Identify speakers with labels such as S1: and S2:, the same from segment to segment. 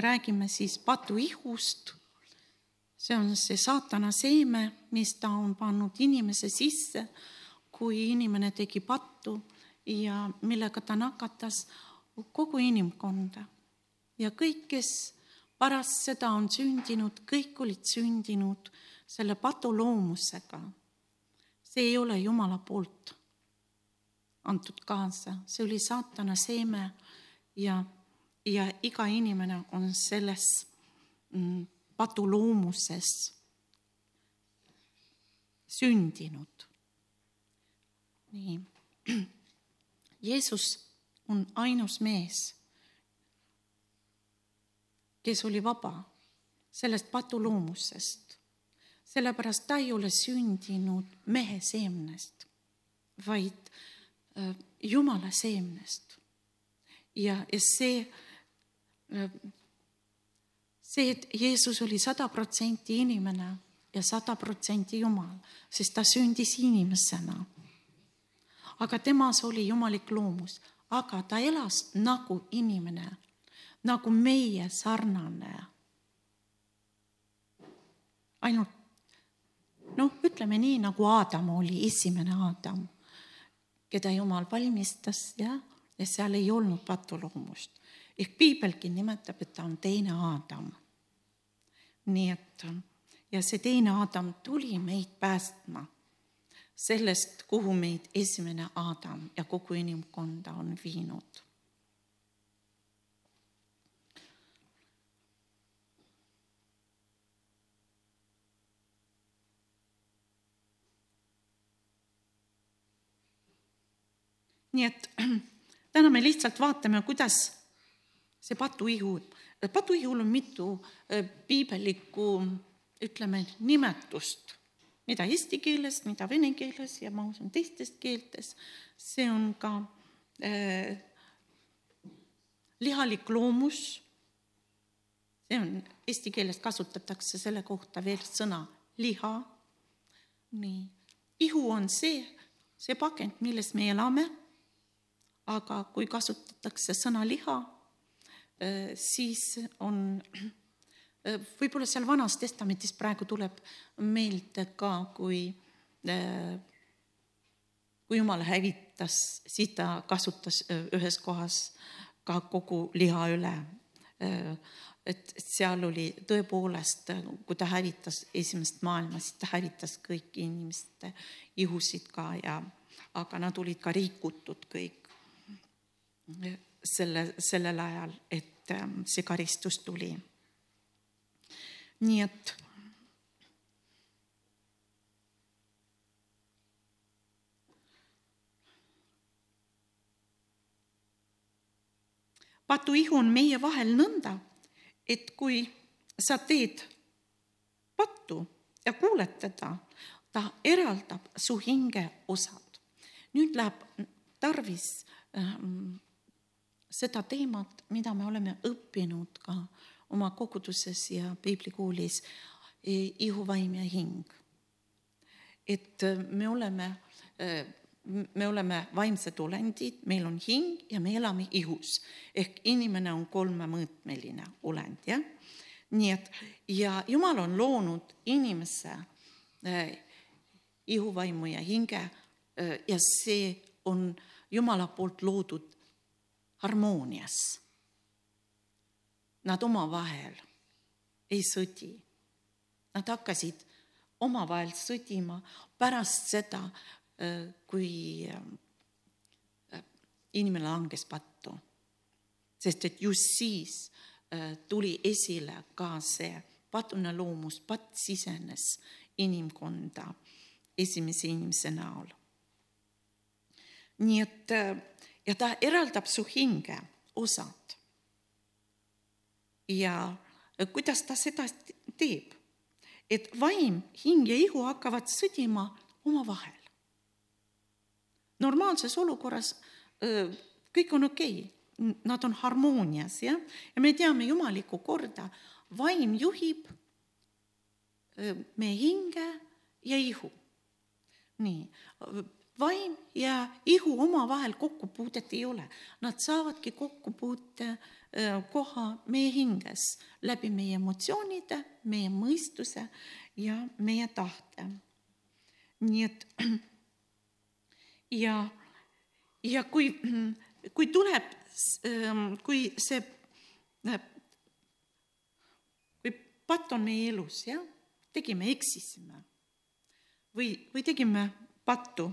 S1: me räägime siis patuihust, see on see saatana seeme, mis ta on pannud inimese sisse, kui inimene tegi pattu ja millega ta nakatas kogu inimkonda. ja kõik, kes pärast seda on sündinud, kõik olid sündinud selle patuloomusega. see ei ole Jumala poolt antud kaasa, see oli saatana seeme ja, ja iga inimene on selles mm, patuloomuses sündinud. nii. Jeesus on ainus mees, kes oli vaba sellest patuloomusest, sellepärast ta ei ole sündinud mehe seemnest, vaid äh, Jumala seemnest. ja, ja see, see, et Jeesus oli sada protsenti inimene ja sada protsenti Jumal, sest ta sündis inimesena. aga temas oli jumalik loomus aga ta elas nagu inimene, nagu meie sarnane. ainult noh, ütleme nii, nagu Aadam oli esimene Aadam, keda Jumal valmistas ja, ja seal ei olnud patuloomust. Ehk piibelgi nimetab, et ta on teine Aadam. nii et ja see teine Aadam tuli meid päästma sellest, kuhu meid esimene Aadam ja kogu inimkonda on viinud. nii et täna me lihtsalt vaatame, kuidas see patuihu, patuihul on mitu äh, piibelikku, ütleme, nimetust mida eesti keeles, mida vene keeles ja ma usun teistes keeltes. see on ka äh, lihalik loomus. see on, eesti keeles kasutatakse selle kohta veel sõna liha. nii, ihu on see, see pakend, milles me elame. aga kui kasutatakse sõna liha, siis on Äh, võib-olla seal Vanas Testamendis praegu tuleb meelde ka, kui, äh, kui Jumal hävitas, siis ta kasutas äh, ühes kohas ka kogu liha üle. et seal oli tõepoolest, kui ta hävitas esimest maailma, siis ta hävitas kõiki inimeste ihusid ka ja, aga nad olid ka rikutud kõik selle, sellel ajal, et see karistus tuli nii et patuihu on meie vahel nõnda, et kui sa teed pattu ja kuuled teda, ta eraldab su hinge osad. nüüd läheb tarvis ähm, seda teemat, mida me oleme õppinud ka oma koguduses ja piiblikoolis ihuvaim ja hing. et äh, me oleme, äh, me oleme vaimsed olendid, meil on hing ja me elame ihus ehk inimene on kolmemõõtmeline olend, jah. nii et ja Jumal on loonud inimese äh, ihuvaimu ja hinge ja see on Jumala poolt loodud harmoonias nad omavahel ei sõdi. Nad hakkasid omavahel sõdima pärast seda, äh, kui äh, inimene langes pattu. sest et just siis äh, tuli esile ka see patune loomus, patt sisenes inimkonda esimese inimese näol. nii et ja ta eraldab su hinge osad ja kuidas ta seda teeb? et vaim, hing ja ihu hakkavad sõdima omavahel. normaalses olukorras kõik on okei okay., nad on harmoonias, jah, ja me teame jumalikku korda, vaim juhib meie hinge ja ihu. nii, vaim ja ihu omavahel kokkupuudet ei ole, nad saavadki kokkupuute koha meie hinges läbi meie emotsioonide, meie mõistuse ja meie tahte. nii et ja, ja kui, kui tuleb, kui see, kui patt on meie elus, jah, tegime, eksisime või, või tegime pattu,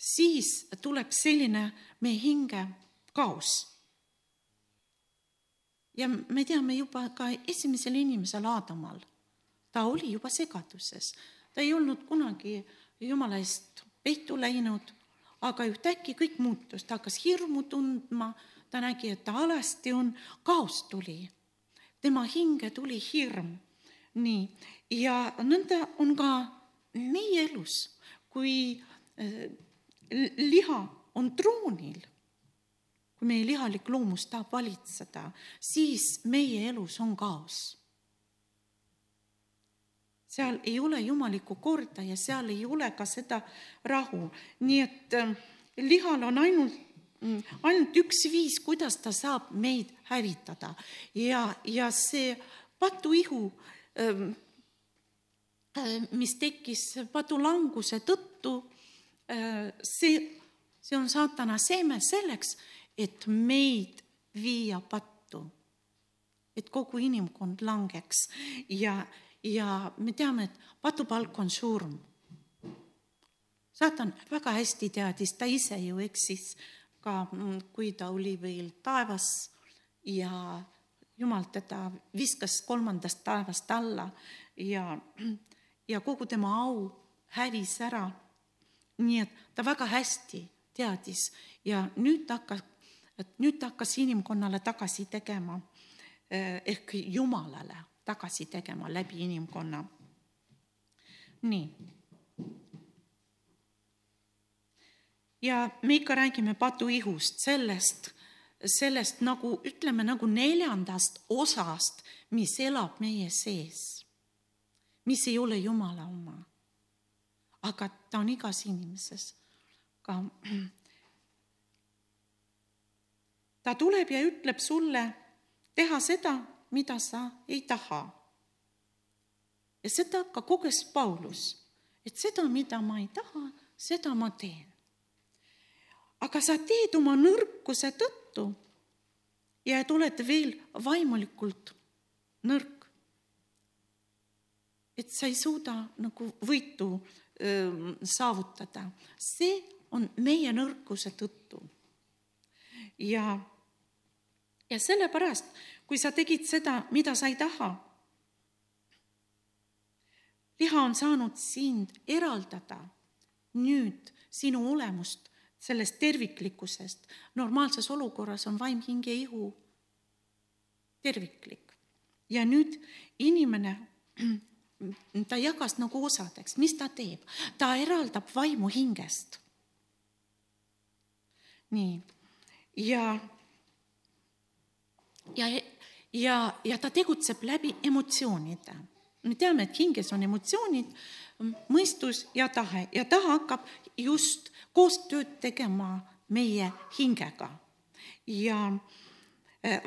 S1: siis tuleb selline meie hinge kaos. ja me teame juba ka esimesel inimesel Aadamal, ta oli juba segaduses, ta ei olnud kunagi jumala eest peitu läinud, aga ühtäkki kõik muutus, ta hakkas hirmu tundma, ta nägi, et ta alasti on, kaos tuli, tema hinge tuli hirm. nii, ja nõnda on ka meie elus, kui äh, liha on troonil, kui meie lihalik loomus tahab valitseda, siis meie elus on kaos. seal ei ole jumalikku korda ja seal ei ole ka seda rahu, nii et äh, lihal on ainult mm, ainult üks viis, kuidas ta saab meid hävitada. Ja, ja see patuihu ähm, Äh, mis tekkis padulanguse tõttu, see, see on saatana seeme selleks, et meid viia pattu. et kogu inimkond langeks ja, ja me teame, et patupalk on surm. saatan väga hästi teadis, ta ise ju eksis ka, mm, kui ta oli veel taevas ja jumal teda viskas kolmandast taevast alla ja ja kogu tema au hävis ära. Nii et ta väga hästi teadis ja nüüd ta hakkas, et nüüd ta hakkas inimkonnale tagasi tegema eh, ehk Jumalale tagasi tegema läbi inimkonna. nii. ja me ikka räägime patuihust, sellest, sellest nagu ütleme nagu neljandast osast, mis elab meie sees mis ei ole Jumala oma. Aga ta on igas inimeses ka. ta tuleb ja ütleb sulle teha seda, mida sa ei taha. ja seda ka koges Paulus, et seda, mida ma ei taha, seda ma teen. aga sa teed oma nõrkuse tõttu ja et oled veel vaimulikult nõrk et sa ei suuda nagu võitu saavutada. see on meie nõrkuse tõttu. ja, ja sellepärast, kui sa tegid seda, mida sa ei taha, liha on saanud sind eraldada nüüd sinu olemust sellest terviklikkusest. normaalses olukorras on vaim, hing ja ihu terviklik. ja nüüd inimene ta jagas nagu osadeks, mis ta teeb, ta eraldab vaimu hingest. nii, ja, ja, ja, ja ta tegutseb läbi emotsioonide. me teame, et hinges on emotsioonid, mõistus ja tahe. Ja ta hakkab just koostööd tegema meie hingega. Ja eh,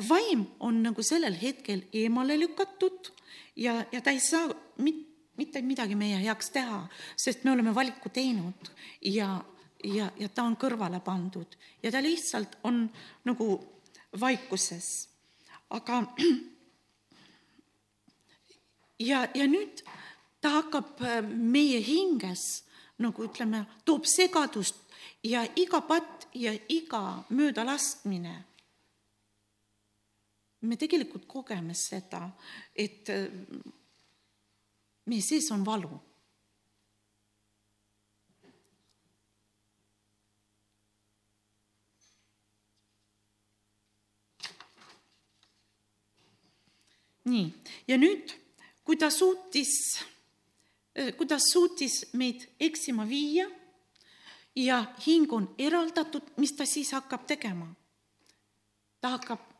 S1: vaim on nagu sellel hetkel eemale lükatud ja, ja ta ei saa mit, mitte midagi meie heaks teha, sest me oleme valiku teinud ja, ja, ja ta on kõrvale pandud ja ta lihtsalt on nagu vaikuses. aga ja, ja nüüd ta hakkab äh, meie hinges nagu ütleme, toob segadust ja iga patt ja iga möödalaskmine me tegelikult kogeme seda, et äh, meie sees on valu. nii, ja nüüd, kui ta suutis, äh, kuidas suutis meid eksima viia ja hing on eraldatud, mis ta siis hakkab tegema? ta hakkab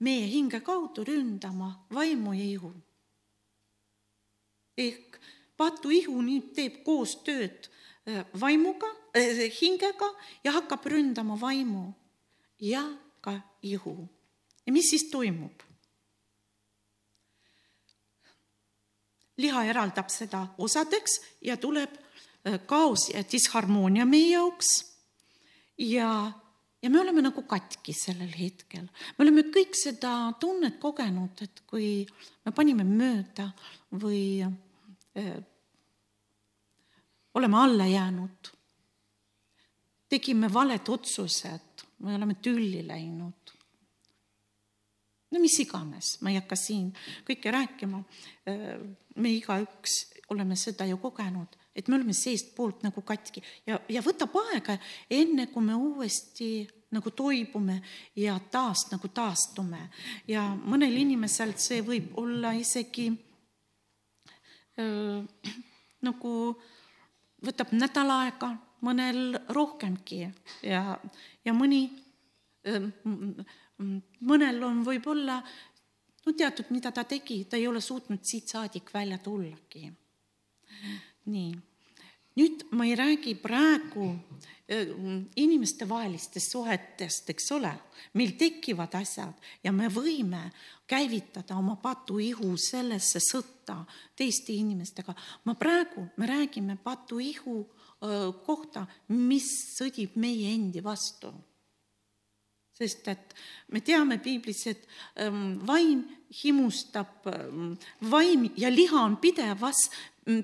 S1: meie hinge kaudu ründama vaimu ja ihu. ehk patuihu nüüd teeb koostööd äh, vaimuga äh,, hingega ja hakkab ründama vaimu ja ka ihu. ja mis siis toimub? liha eraldab seda osadeks ja tuleb äh, kaos ja disharmoonia meie jaoks ja ja me oleme nagu katki sellel hetkel. me oleme kõik seda tunnet kogenud, et kui me panime mööda või äh, oleme alla jäänud, tegime valed otsused, me oleme tülli läinud. no mis iganes, ma ei hakka siin kõike rääkima. Äh, me igaüks oleme seda ju kogenud et me oleme seestpoolt nagu katki. Ja, ja võtab aega, enne kui me uuesti nagu toibume ja taas nagu taastume. Ja mõnel inimesel see võib olla isegi äh, nagu võtab nädal aega, mõnel rohkemgi. Ja, ja mõni mõnel on võib-olla no teatud, mida ta tegi, ta ei ole suutnud siit saadik välja tullagi. Nii nüüd ma ei räägi praegu inimestevahelistest suhetest, eks ole, meil tekivad asjad ja me võime käivitada oma patuihu sellesse sõtta teiste inimestega. ma praegu, me räägime patuihu kohta, mis sõdib meie endi vastu. sest et me teame piiblis, et vaim himustab, vaim ja liha on pidevas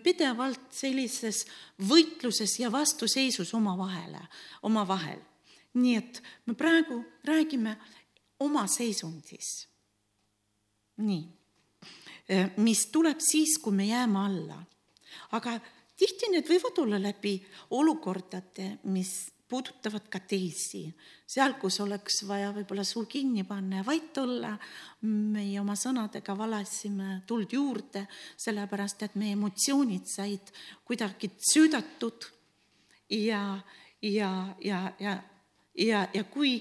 S1: pidevalt sellises võitluses ja vastuseisus omavahele, omavahel. nii et me praegu räägime oma seisundis. nii, mis tuleb siis, kui me jääme alla. aga tihti need võivad olla läbi olukordade, mis puudutavad ka teisi. seal, kus oleks vaja võib-olla suu kinni panna ja vait olla, meie oma sõnadega valasime tuld juurde, sellepärast et meie emotsioonid said kuidagi söödatud ja, ja, ja, ja, ja, ja kui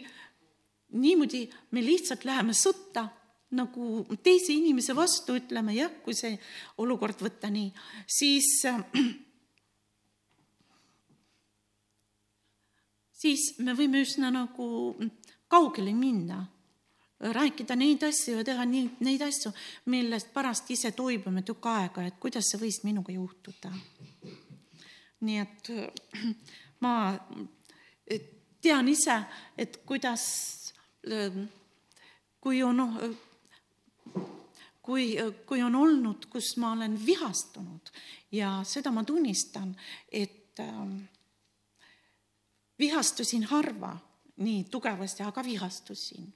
S1: niimoodi me lihtsalt läheme sõtta, nagu teise inimese vastu ütleme, jah, kui see olukord võtta nii, siis äh, siis me võime üsna nagu kaugele minna, rääkida neid asju ja teha nii, neid asju, millest pärast ise toibume tükk aega, et kuidas see võis minuga juhtuda. nii et ma tean ise, et kuidas, kui on, kui, kui on olnud, kus ma olen vihastunud ja seda ma tunnistan, et äh, vihastusin harva nii tugevasti, aga vihastusin.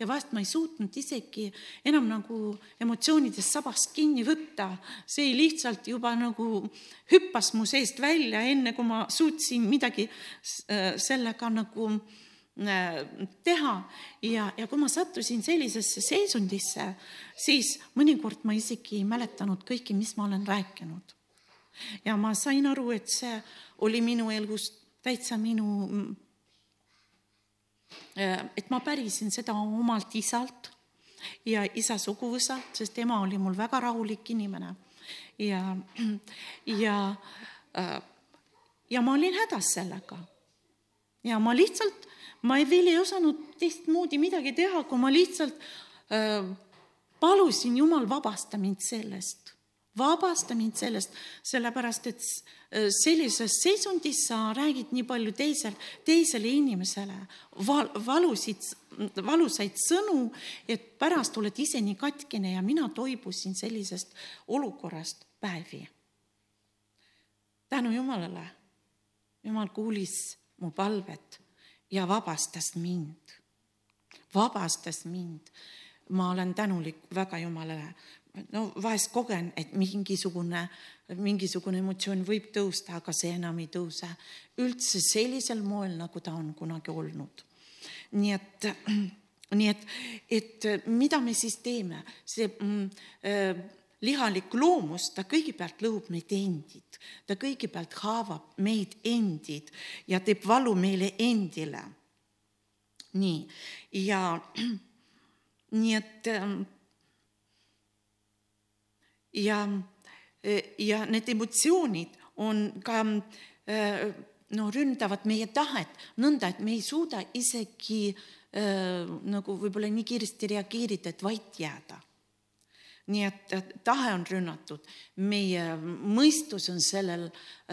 S1: ja vahest ma ei suutnud isegi enam nagu emotsioonidest sabast kinni võtta, see lihtsalt juba nagu hüppas mu seest välja, enne kui ma suutsin midagi äh, sellega nagu äh, teha ja, ja kui ma sattusin sellisesse seisundisse, siis mõnikord ma isegi ei mäletanud kõike, mis ma olen rääkinud. ja ma sain aru, et see oli minu elust täitsa minu, äh, et ma pärisin seda omalt isalt ja isa suguvõsalt, sest ema oli mul väga rahulik inimene. ja, ja, ja ma olin hädas sellega. ja ma lihtsalt, ma ei, veel ei osanud teistmoodi midagi teha, kui ma lihtsalt äh, palusin Jumal, vabasta mind sellest vabasta mind sellest, sellepärast et äh, sellises seisundis sa räägid nii palju teisel, teisele inimesele val, valusid, valusaid sõnu, et pärast oled ise nii katkine ja mina toibusin sellisest olukorrast päevi. tänu Jumalale, Jumal kuulis mu palvet ja vabastas mind, vabastas mind ma olen tänulik väga Jumalale no vahest kogen, et mingisugune, mingisugune emotsioon võib tõusta, aga see enam ei tõuse üldse sellisel moel, nagu ta on kunagi olnud. nii et, nii et, et mida me siis teeme, see mm, äh, lihalik loomus, ta kõigepealt lõhub meid endid, ta kõigepealt haavab meid endid ja teeb valu meile endile. nii, ja nii et äh, ja, ja need emotsioonid on ka no ründavad meie tahet nõnda, et me ei suuda isegi äh, nagu võib-olla nii kiiresti reageerida, et vait jääda. nii et tahe on rünnatud, meie mõistus on sellel,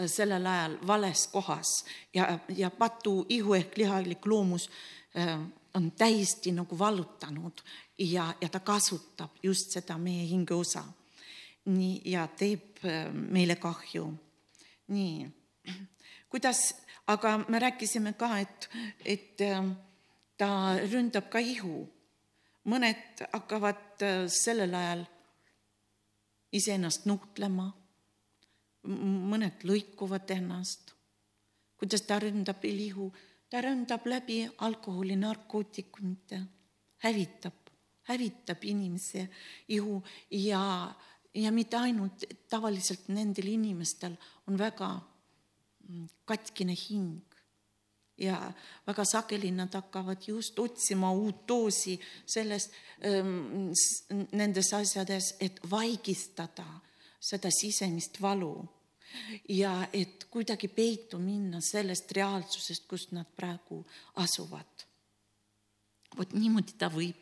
S1: sellel ajal vales kohas ja, ja patu ihu ehk lihalik loomus on täiesti nagu vallutanud ja, ja ta kasutab just seda meie hingeosa. Nii, ja teeb äh, meile kahju. nii kuidas, aga me rääkisime ka, et, et ähm, ta ründab ka ihu. mõned hakkavad äh, sellel ajal iseennast nuhtlema, mõned lõikuvad ennast. kuidas ta ründab ihu? ta ründab läbi alkoholi, narkootikumite, hävitab, hävitab inimese ihu ja, ja mitte ainult tavaliselt nendel inimestel on väga katkine hing ja väga sageli nad hakkavad just otsima uut doosi sellest, ähm, nendes asjades, et vaigistada seda sisemist valu ja et kuidagi peitu minna sellest reaalsusest, kus nad praegu asuvad. vot niimoodi ta võib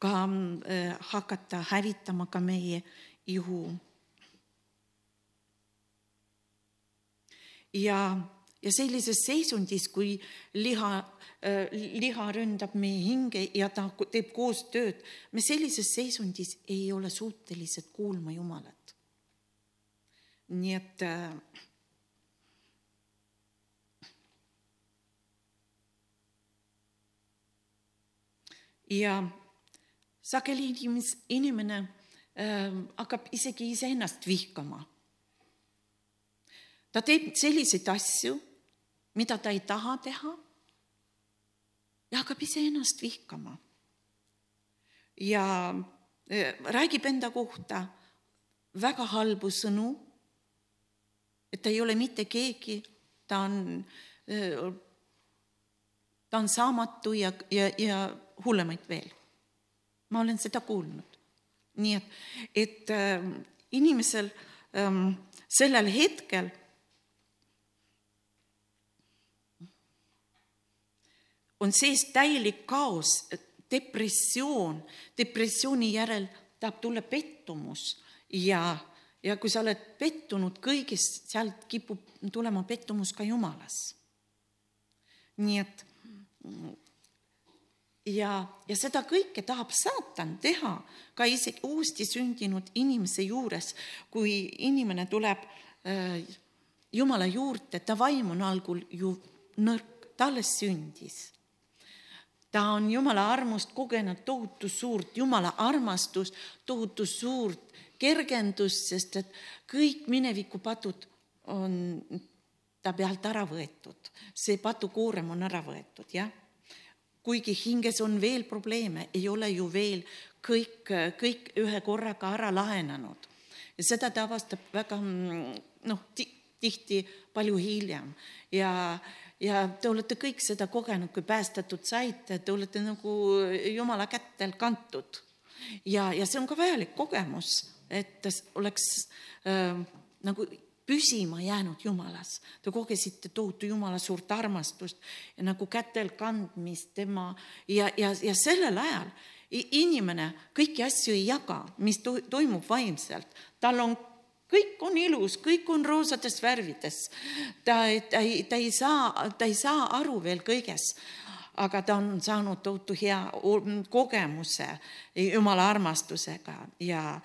S1: ka äh, hakata hävitama ka meie ihu ja, ja sellises seisundis, kui liha äh,, liha ründab meie hinge ja ta teeb koostööd, me sellises seisundis ei ole suutelised kuulma Jumalat. nii et äh, ja sageli inimene äh, hakkab isegi iseennast vihkama ta teeb selliseid asju, mida ta ei taha teha ja hakkab iseennast vihkama. ja räägib enda kohta väga halbu sõnu, et ta ei ole mitte keegi, ta on, ta on saamatu ja, ja, ja hullemaid veel. ma olen seda kuulnud. Nii et, et äh, inimesel ähm, sellel hetkel on sees täielik kaos, depressioon, depressiooni järel tahab tulla pettumus ja, ja kui sa oled pettunud kõigest, sealt kipub tulema pettumus ka Jumalas. nii et ja, ja seda kõike tahab saatan teha ka isegi uuesti sündinud inimese juures, kui inimene tuleb äh, Jumala juurde, ta vaim on algul ju nõrk, ta alles sündis. Ta on Jumala armust kogenud tohutu suurt, Jumala armastust, tohutu suurt kergendust, sest et kõik minevikupatud on ta pealt ära võetud, see patukoorem on ära võetud, jah. Kuigi hinges on veel probleeme, ei ole ju veel kõik, kõik ühe korraga ära lahenenud ja seda ta avastab väga noh, tihti palju hiljem ja ja te olete kõik seda kogenud, kui päästetud saite, te olete nagu jumala kätel kantud. ja, ja see on ka vajalik kogemus, et oleks äh, nagu püsima jäänud Jumalas. Te kogesite tohutu Jumala suurt armastust ja nagu kätel kandmist tema ja, ja, ja sellel ajal inimene kõiki asju ei jaga, mis to toimub vaimselt, tal on kõik on ilus, kõik on roosades värvides. ta, ta ei, ta ei saa, ta ei saa aru veel kõiges, aga ta on saanud tohutu hea kogemuse Jumala armastusega ja,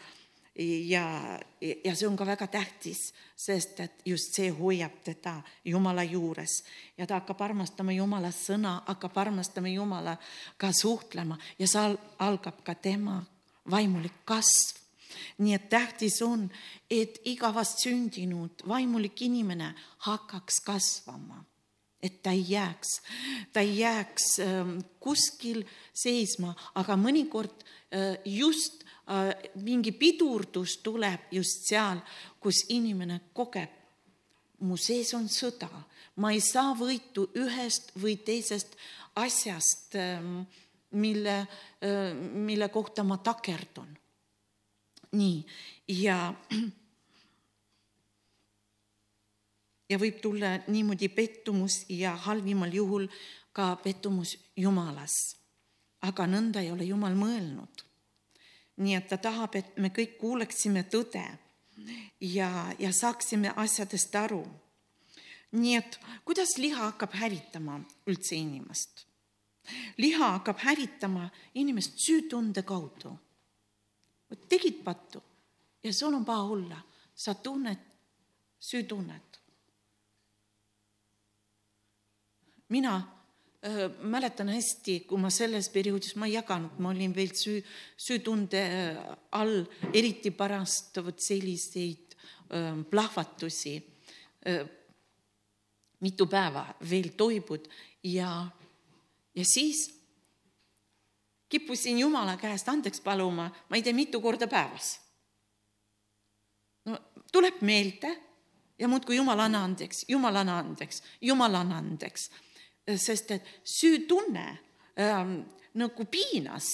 S1: ja, ja see on ka väga tähtis, sest et just see hoiab teda Jumala juures. Ja ta hakkab armastama Jumala sõna, hakkab armastama Jumalaga suhtlema ja seal algab ka tema vaimulik kasv. Nii et tähtis on, et iga vastsündinud vaimulik inimene hakkaks kasvama et ta ei jääks, ta ei jääks ähm, kuskil seisma, aga mõnikord äh, just mingi pidurdus tuleb just seal, kus inimene kogeb, mu sees on sõda, ma ei saa võitu ühest või teisest asjast, ähm, mille, äh, mille kohta ma takerdun nii, ja ja võib tulla niimoodi pettumus ja halvimal juhul ka pettumus Jumalas. aga nõnda ei ole Jumal mõelnud. Nii et ta tahab, et me kõik kuuleksime tõde ja, ja saaksime asjadest aru. nii et kuidas liha hakkab hävitama üldse inimest? liha hakkab hävitama inimest süütunde kaudu. tegid pattu ja sul on paha olla, sa tunned süütunnet. mina mäletan hästi, kui ma selles perioodis, ma ei jaganud, ma olin veel süü, süütunde äh, all, eriti pärast vot selliseid äh, plahvatusi äh,. mitu päeva veel toibud ja, ja siis kippusin Jumala käest andeks paluma, ma ei tea, mitu korda päevas. no tuleb meelde ja muudkui Jumal, anna andeks, Jumal, anna andeks, Jumal, anna andeks sest et süütunne ähm, nagu piinas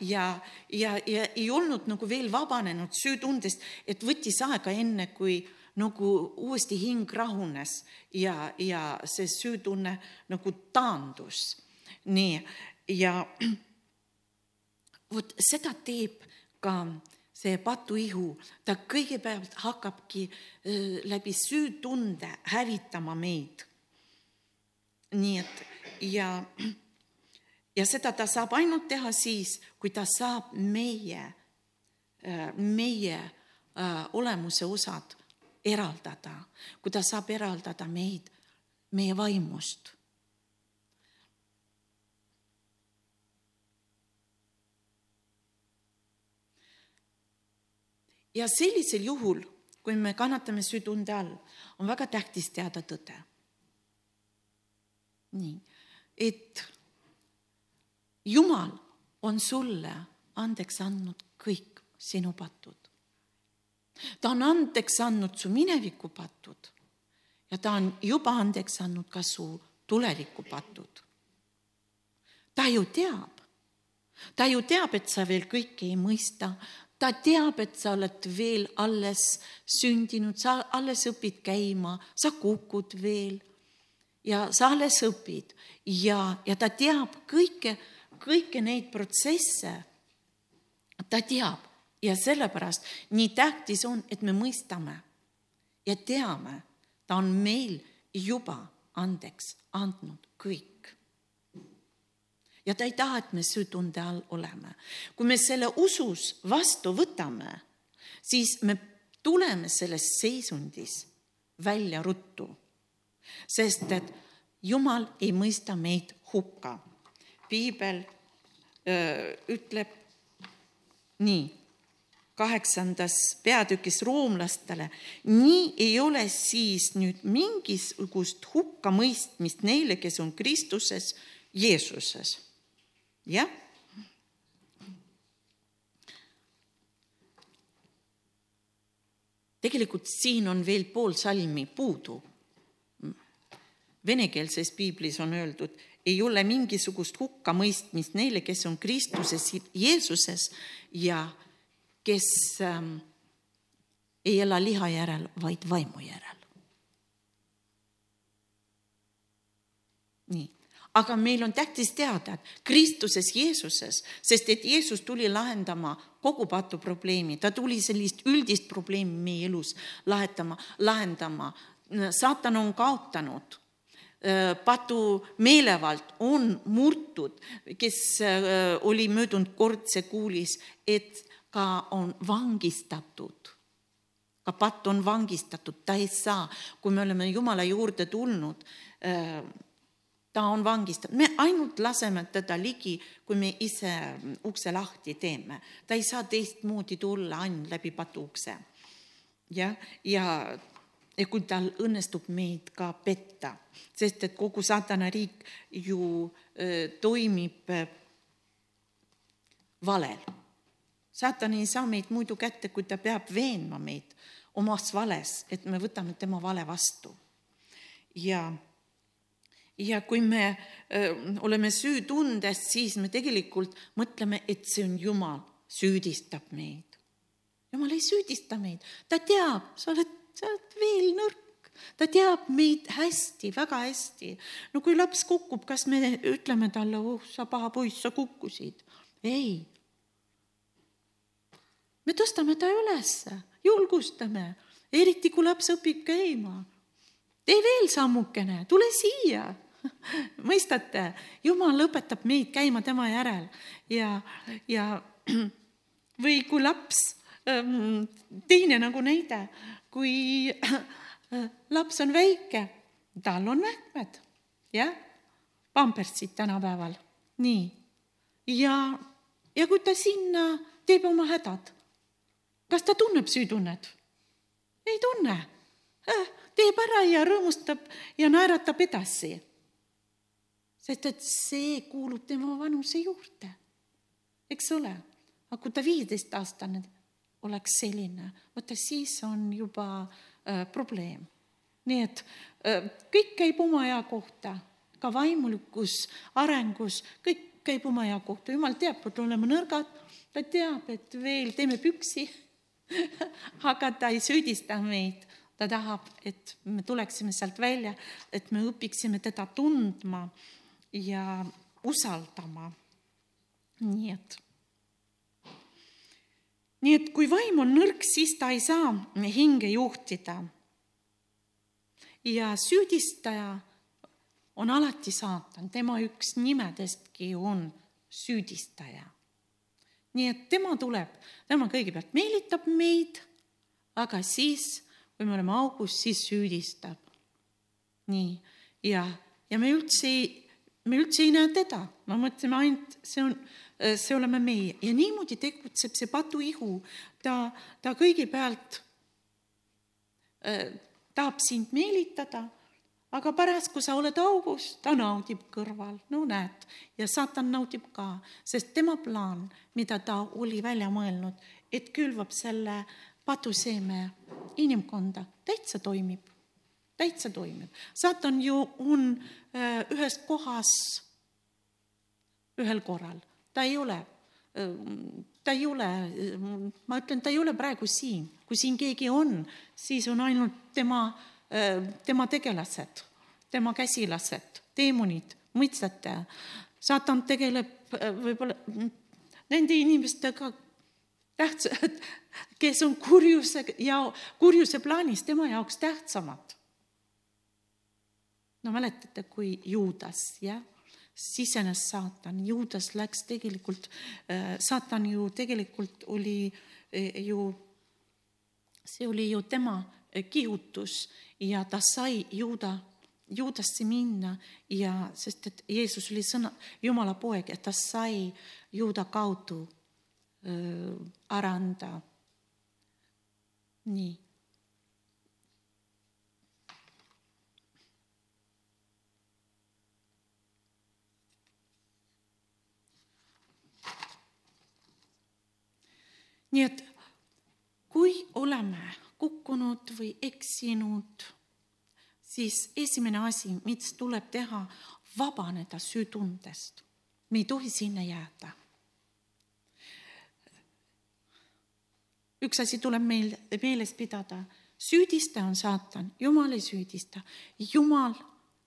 S1: ja, ja, ja ei olnud nagu veel vabanenud süütundest, et võttis aega, enne kui nagu uuesti hing rahunes ja, ja see süütunne nagu taandus. nii, ja vot seda teeb ka see patuihu, ta kõigepealt hakkabki äh, läbi süütunde hävitama meid nii et ja, ja seda ta saab ainult teha siis, kui ta saab meie, meie äh, olemuse osad eraldada, kui ta saab eraldada meid meie vaimust. ja sellisel juhul, kui me kannatame südunde all, on väga tähtis teada tõde nii, et Jumal on sulle andeks andnud kõik sinu patud. ta on andeks andnud su mineviku patud ja ta on juba andeks andnud ka su tuleviku patud. ta ju teab, ta ju teab, et sa veel kõike ei mõista, ta teab, et sa oled veel alles sündinud, sa alles õpid käima, sa kukud veel ja sa alles õpid ja, ja ta teab kõike, kõiki neid protsesse. ta teab ja sellepärast nii tähtis on, et me mõistame ja teame, ta on meil juba andeks andnud kõik. ja ta ei taha, et me süütunde all oleme. kui me selle usus vastu võtame, siis me tuleme sellest seisundis välja ruttu sest et Jumal ei mõista meid hukka. piibel öö, ütleb nii, kaheksandas peatükis roomlastele, nii ei ole siis nüüd mingisugust hukkamõistmist neile, kes on Kristuses, Jeesuses. jah tegelikult siin on veel pool salmi puudu venekeelses piiblis on öeldud, ei ole mingisugust hukkamõistmist neile, kes on Kristuses Jeesuses ja kes ähm, ei ela liha järel, vaid vaimu järel. nii, aga meil on tähtis teada, et Kristuses Jeesuses, sest et Jeesus tuli lahendama kogu patu probleemi, ta tuli sellist üldist probleemi meie elus lahetama, lahendama. saatan on kaotanud Äh, patu meelevald on murtud, kes äh, oli möödunud kord, see kuulis, et ka on vangistatud. ka patt on vangistatud, ta ei saa, kui me oleme Jumala juurde tulnud, äh, ta on vangistatud, me ainult laseme teda ligi, kui me ise ukse lahti teeme. ta ei saa teistmoodi tulla ainult läbi patuukse. jah, ja, ja ja kui tal õnnestub meid ka petta, sest et kogu saatana riik ju toimib valel. saatan ei saa meid muidu kätte, kui ta peab veenma meid omas vales, et me võtame tema vale vastu. ja, ja kui me öö, oleme süütundes, siis me tegelikult mõtleme, et see on Jumal, süüdistab meid. Jumal ei süüdista meid, ta teab, sa oled sa oled veel nõrk, ta teab meid hästi, väga hästi. no kui laps kukub, kas me ütleme talle, oh sa paha poiss, sa kukkusid? ei. me tõstame ta ülesse, julgustame, eriti kui laps õpib käima. tee veel sammukene, tule siia mõistate, Jumal õpetab meid käima tema järel ja, ja või kui laps, teine nagu näide, kui laps on väike, tal on mähkmed, jah, pampersid tänapäeval, nii. ja, ja kui ta sinna teeb oma hädad, kas ta tunneb süütunnet? ei tunne, äh, teeb ära ja rõõmustab ja naeratab edasi. sest et see kuulub tema vanuse juurde, eks ole, aga kui ta viieteistaastane oleks selline, vaata siis on juba äh, probleem. nii et äh, kõik käib oma aja kohta, ka vaimulikus arengus, kõik käib oma aja kohta, jumal teab, et oleme nõrgad, ta teab, et veel teeme püksi. Aga ta ei süüdista meid, ta tahab, et me tuleksime sealt välja, et me õpiksime teda tundma ja usaldama. nii et nii et kui vaim on nõrk, siis ta ei saa hinge juhtida. ja süüdistaja on alati saatan, tema üks nimedestki on süüdistaja. nii et tema tuleb, tema kõigepealt meelitab meid, aga siis, kui me oleme augus, siis süüdistab. nii, ja, ja me üldse ei, me üldse ei näe teda, me mõtleme ainult, see on see oleme meie ja niimoodi tegutseb see patuihu, ta, ta kõigepealt äh, tahab sind meelitada, aga pärast, kui sa oled augus, ta naudib kõrval, no näed, ja saatan naudib ka, sest tema plaan, mida ta oli välja mõelnud, et külvab selle patuseeme inimkonda, täitsa toimib, täitsa toimib. saatan ju on äh, ühes kohas ühel korral ta ei ole, ta ei ole, ma ütlen, ta ei ole praegu siin, kui siin keegi on, siis on ainult tema, tema tegelased, tema käsilased, teemonid, mõistate. saatan tegeleb võib-olla nende inimestega tähtsad, kes on kurjuse ja kurjuse plaanis tema jaoks tähtsamad. no mäletate, kui Juudas, jah sisenes saatan, Juudas läks tegelikult, äh, saatan ju tegelikult oli äh, ju, see oli ju tema äh, kihutus ja ta sai Juuda, Juudasse minna ja sest et Jeesus oli sõna, Jumala poeg ja ta sai Juuda kaudu ära anda. nii nii et kui oleme kukkunud või eksinud, siis esimene asi, mis tuleb teha, vabaneda süütundest. me ei tohi sinna jääda. üks asi tuleb meil meeles pidada, süüdistaja on saatan, Jumal ei süüdista, Jumal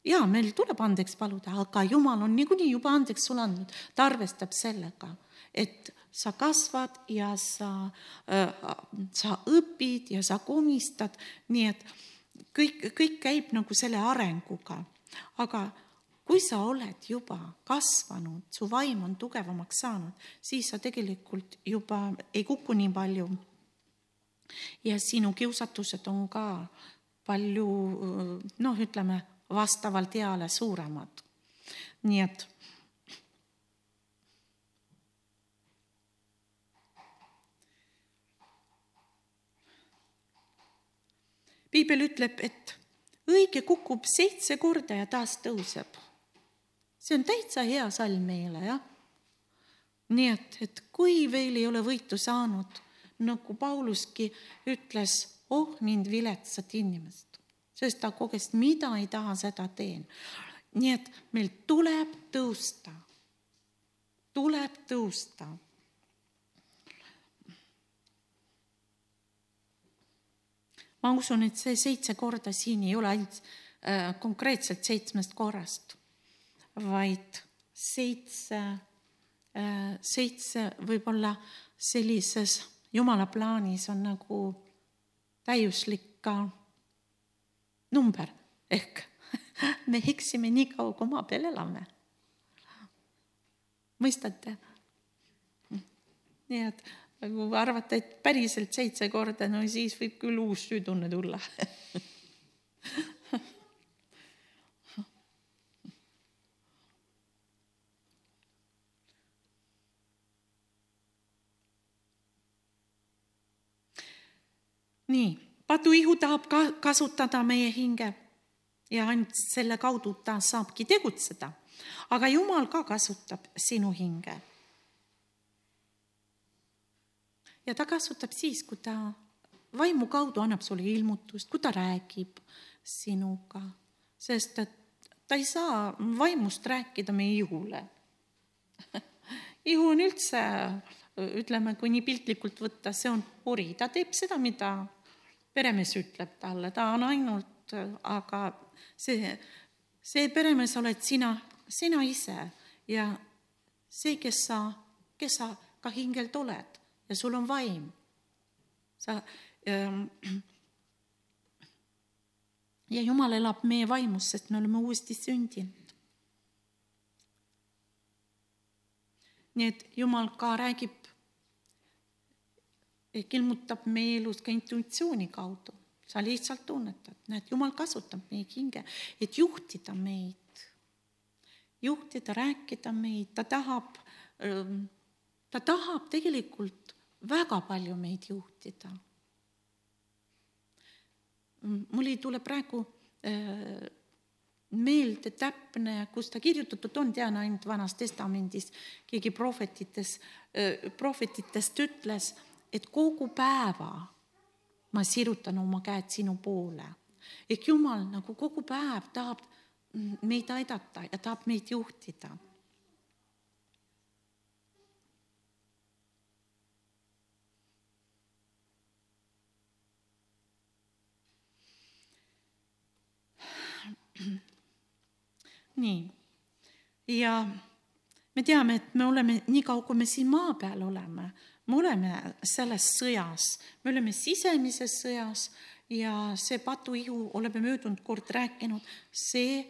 S1: ja meil tuleb andeks paluda, aga Jumal on niikuinii juba andeks sulle andnud, ta arvestab sellega, et sa kasvad ja sa, äh, sa õpid ja sa komistad, nii et kõik, kõik käib nagu selle arenguga. aga kui sa oled juba kasvanud, su vaim on tugevamaks saanud, siis sa tegelikult juba ei kuku nii palju. ja sinu kiusatused on ka palju noh, ütleme vastavalt eale suuremad. nii et piibel ütleb, et õige kukub seitse korda ja taas tõuseb. see on täitsa hea salm meile, jah. nii et, et kui veel ei ole võitu saanud, nagu Pauluski ütles, oh mind viletsat inimest, sest ta koges, mida ei taha, seda teen. nii et meil tuleb tõusta, tuleb tõusta ma usun, et see seitse korda siin ei ole ainult äh, konkreetselt seitsmest korrast, vaid seitse äh,, seitse võib-olla sellises jumala plaanis on nagu täiuslik ka number ehk me eksime nii kaua, kui maa peal elame. mõistate? nii et kui arvate, et päriselt seitse korda, no siis võib küll uus süütunne tulla nii, patuihu tahab ka kasutada meie hinge ja ainult selle kaudu ta saabki tegutseda. aga Jumal ka kasutab sinu hinge. Ja ta kasutab siis, kui ta vaimu kaudu annab sulle ilmutust, kui ta räägib sinuga, sest et ta ei saa vaimust rääkida meie ihule ihu on üldse, ütleme, kui nii piltlikult võtta, see on puri, ta teeb seda, mida peremees ütleb talle, ta on ainult, aga see, see peremees oled sina, sina ise. Ja see, kes sa, kes sa ka hingelt oled ja sul on vaim. sa ähm, ja Jumal elab meie vaimus, sest me oleme uuesti sündinud. nii et Jumal ka räägib, ehk ilmutab meie elus ka intuitsiooni kaudu sa lihtsalt tunnetad, näed, Jumal kasutab meie hinge, et juhtida meid, juhtida, rääkida meid, ta tahab, ähm, ta tahab tegelikult väga palju meid juhtida. mul ei tule praegu äh, meelde täpne, kus ta kirjutatud on, tean ainult Vanas Testamendis, keegi prohvetites, äh, prohvetitest ütles, et kogu päeva ma sirutan oma käed sinu poole. ehk Jumal nagu kogu päev tahab meid aidata ja tahab meid juhtida. Nii, ja me teame, et me oleme, niikaua kui me siin maa peal oleme, me oleme selles sõjas, me oleme sisemises sõjas ja see patuihu, oleme möödunud kord rääkinud, see,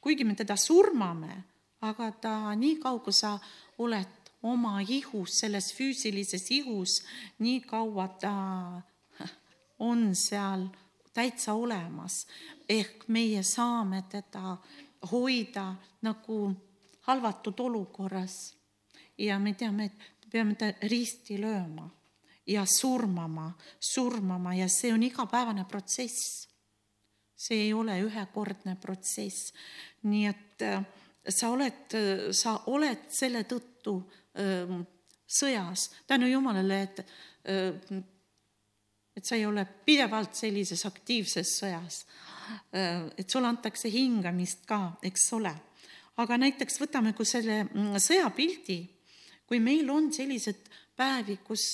S1: kuigi me teda surmame, aga ta nii kaua, kui sa oled oma ihus, selles füüsilises ihus, nii kaua ta on seal täitsa olemas. ehk meie saame teda hoida nagu halvatud olukorras. ja me teame, et peame ta risti lööma ja surmama, surmama ja see on igapäevane protsess. see ei ole ühekordne protsess. nii et äh, sa oled, äh, sa oled selle tõttu äh, sõjas, tänu Jumalale, et et sa ei ole pidevalt sellises aktiivses sõjas. et sulle antakse hingamist ka, eks ole. aga näiteks võtame, kui selle mm, sõjapildi kui meil on sellised päevi, kus,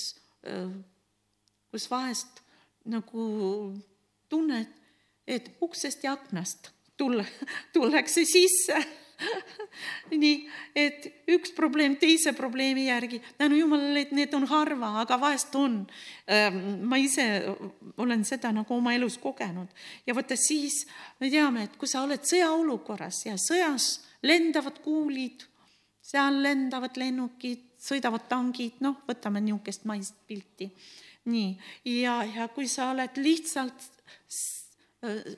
S1: kus vahest nagu tunned, et uksest ja aknast tulla, tullakse sisse nii, et üks probleem teise probleemi järgi, tänu jumalale, et need on harva, aga vahest on. ma ise olen seda nagu oma elus kogenud ja vaata siis me teame, et kui sa oled sõjaolukorras ja sõjas lendavad kuulid seal lendavad lennukid, sõidavad tangid, noh, võtame niisugust maist pilti. nii, ja, ja kui sa oled lihtsalt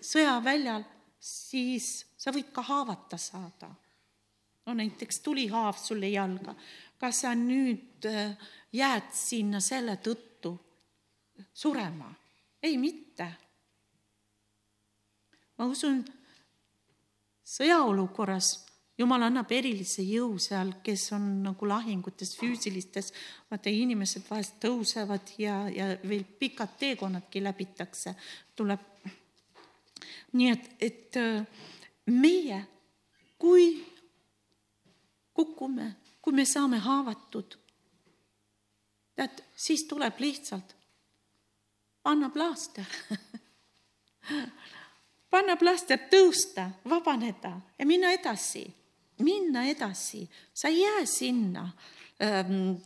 S1: sõjaväljal, siis sa võid ka haavata saada. no näiteks tulihaav sulle jalga. kas sa nüüd äh, jääd sinna selle tõttu surema? ei, mitte. ma usun, sõjaolukorras jumal annab erilise jõu seal, kes on nagu lahingutes füüsilistes, vaata inimesed vahest tõusevad ja, ja veel pikad teekonnadki läbitakse, tuleb. nii et, et äh, meie, kui kukume, kui me saame haavatud, tead, siis tuleb lihtsalt panna plaaster. Panna plaaster, tõusta, vabaneda ja minna edasi, minna edasi, sa ei jää sinna ähm,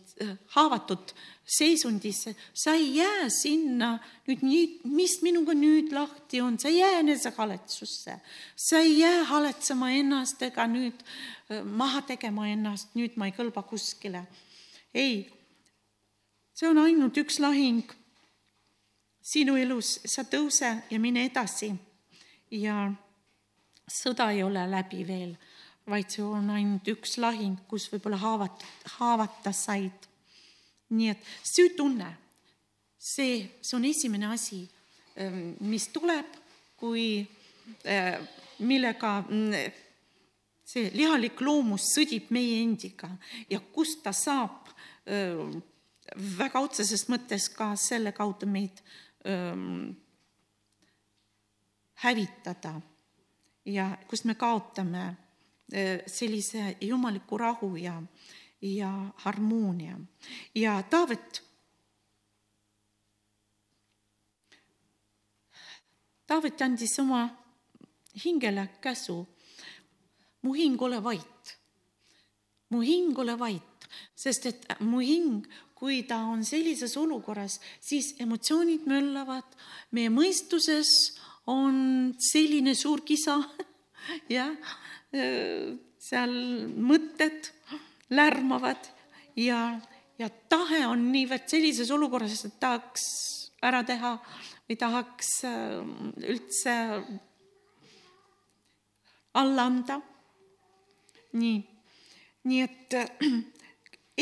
S1: haavatud seisundisse, sa ei jää sinna nüüd nii, mis minuga nüüd lahti on, sa ei jää enesehaletsusse, sa ei jää haletsema ennast ega nüüd äh, maha tegema ennast, nüüd ma ei kõlba kuskile. ei, see on ainult üks lahing sinu elus, sa tõuse ja mine edasi. ja sõda ei ole läbi veel, vaid see on ainult üks lahing, kus võib-olla haavata, haavata said nii et süütunne, see, see on esimene asi, ähm, mis tuleb, kui, äh, millega mm, see lihalik loomus sõdib meie endiga ja kust ta saab äh, väga otseses mõttes ka selle kaudu meid ähm, hävitada. Ja kust me kaotame äh, sellise jumaliku rahu ja ja harmoonia. ja Taavet, Taavet andis oma hingele käsu. mu hing, ole vait. mu hing, ole vait, sest et mu hing, kui ta on sellises olukorras, siis emotsioonid möllavad, meie mõistuses on selline suur kisa, jah, seal mõtted lärmavad ja, ja tahe on niivõrd sellises olukorras, et tahaks ära teha või tahaks äh, üldse alla anda. nii, nii et äh,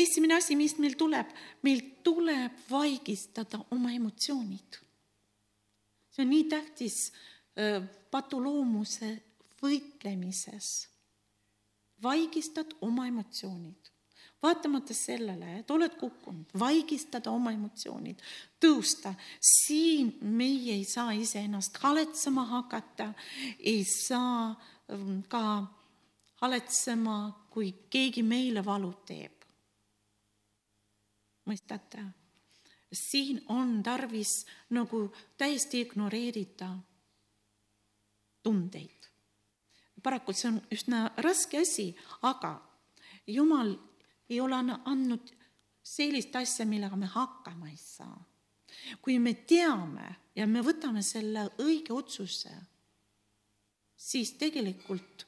S1: esimene asi, mis meil tuleb, meil tuleb vaigistada oma emotsioonid. see on nii tähtis äh, patuloomuse võitlemises vaigistad oma emotsioonid. vaatamata sellele, et oled kukkunud, vaigistada oma emotsioonid, tõusta. siin meie ei saa iseennast haletsema hakata, ei saa ähm, ka haletsema, kui keegi meile valu teeb. mõistate? siin on tarvis nagu täiesti ignoreerida tundeid paraku see on üsna raske asi, aga Jumal ei ole andnud sellist asja, millega me hakkama ei saa. kui me teame ja me võtame selle õige otsuse, siis tegelikult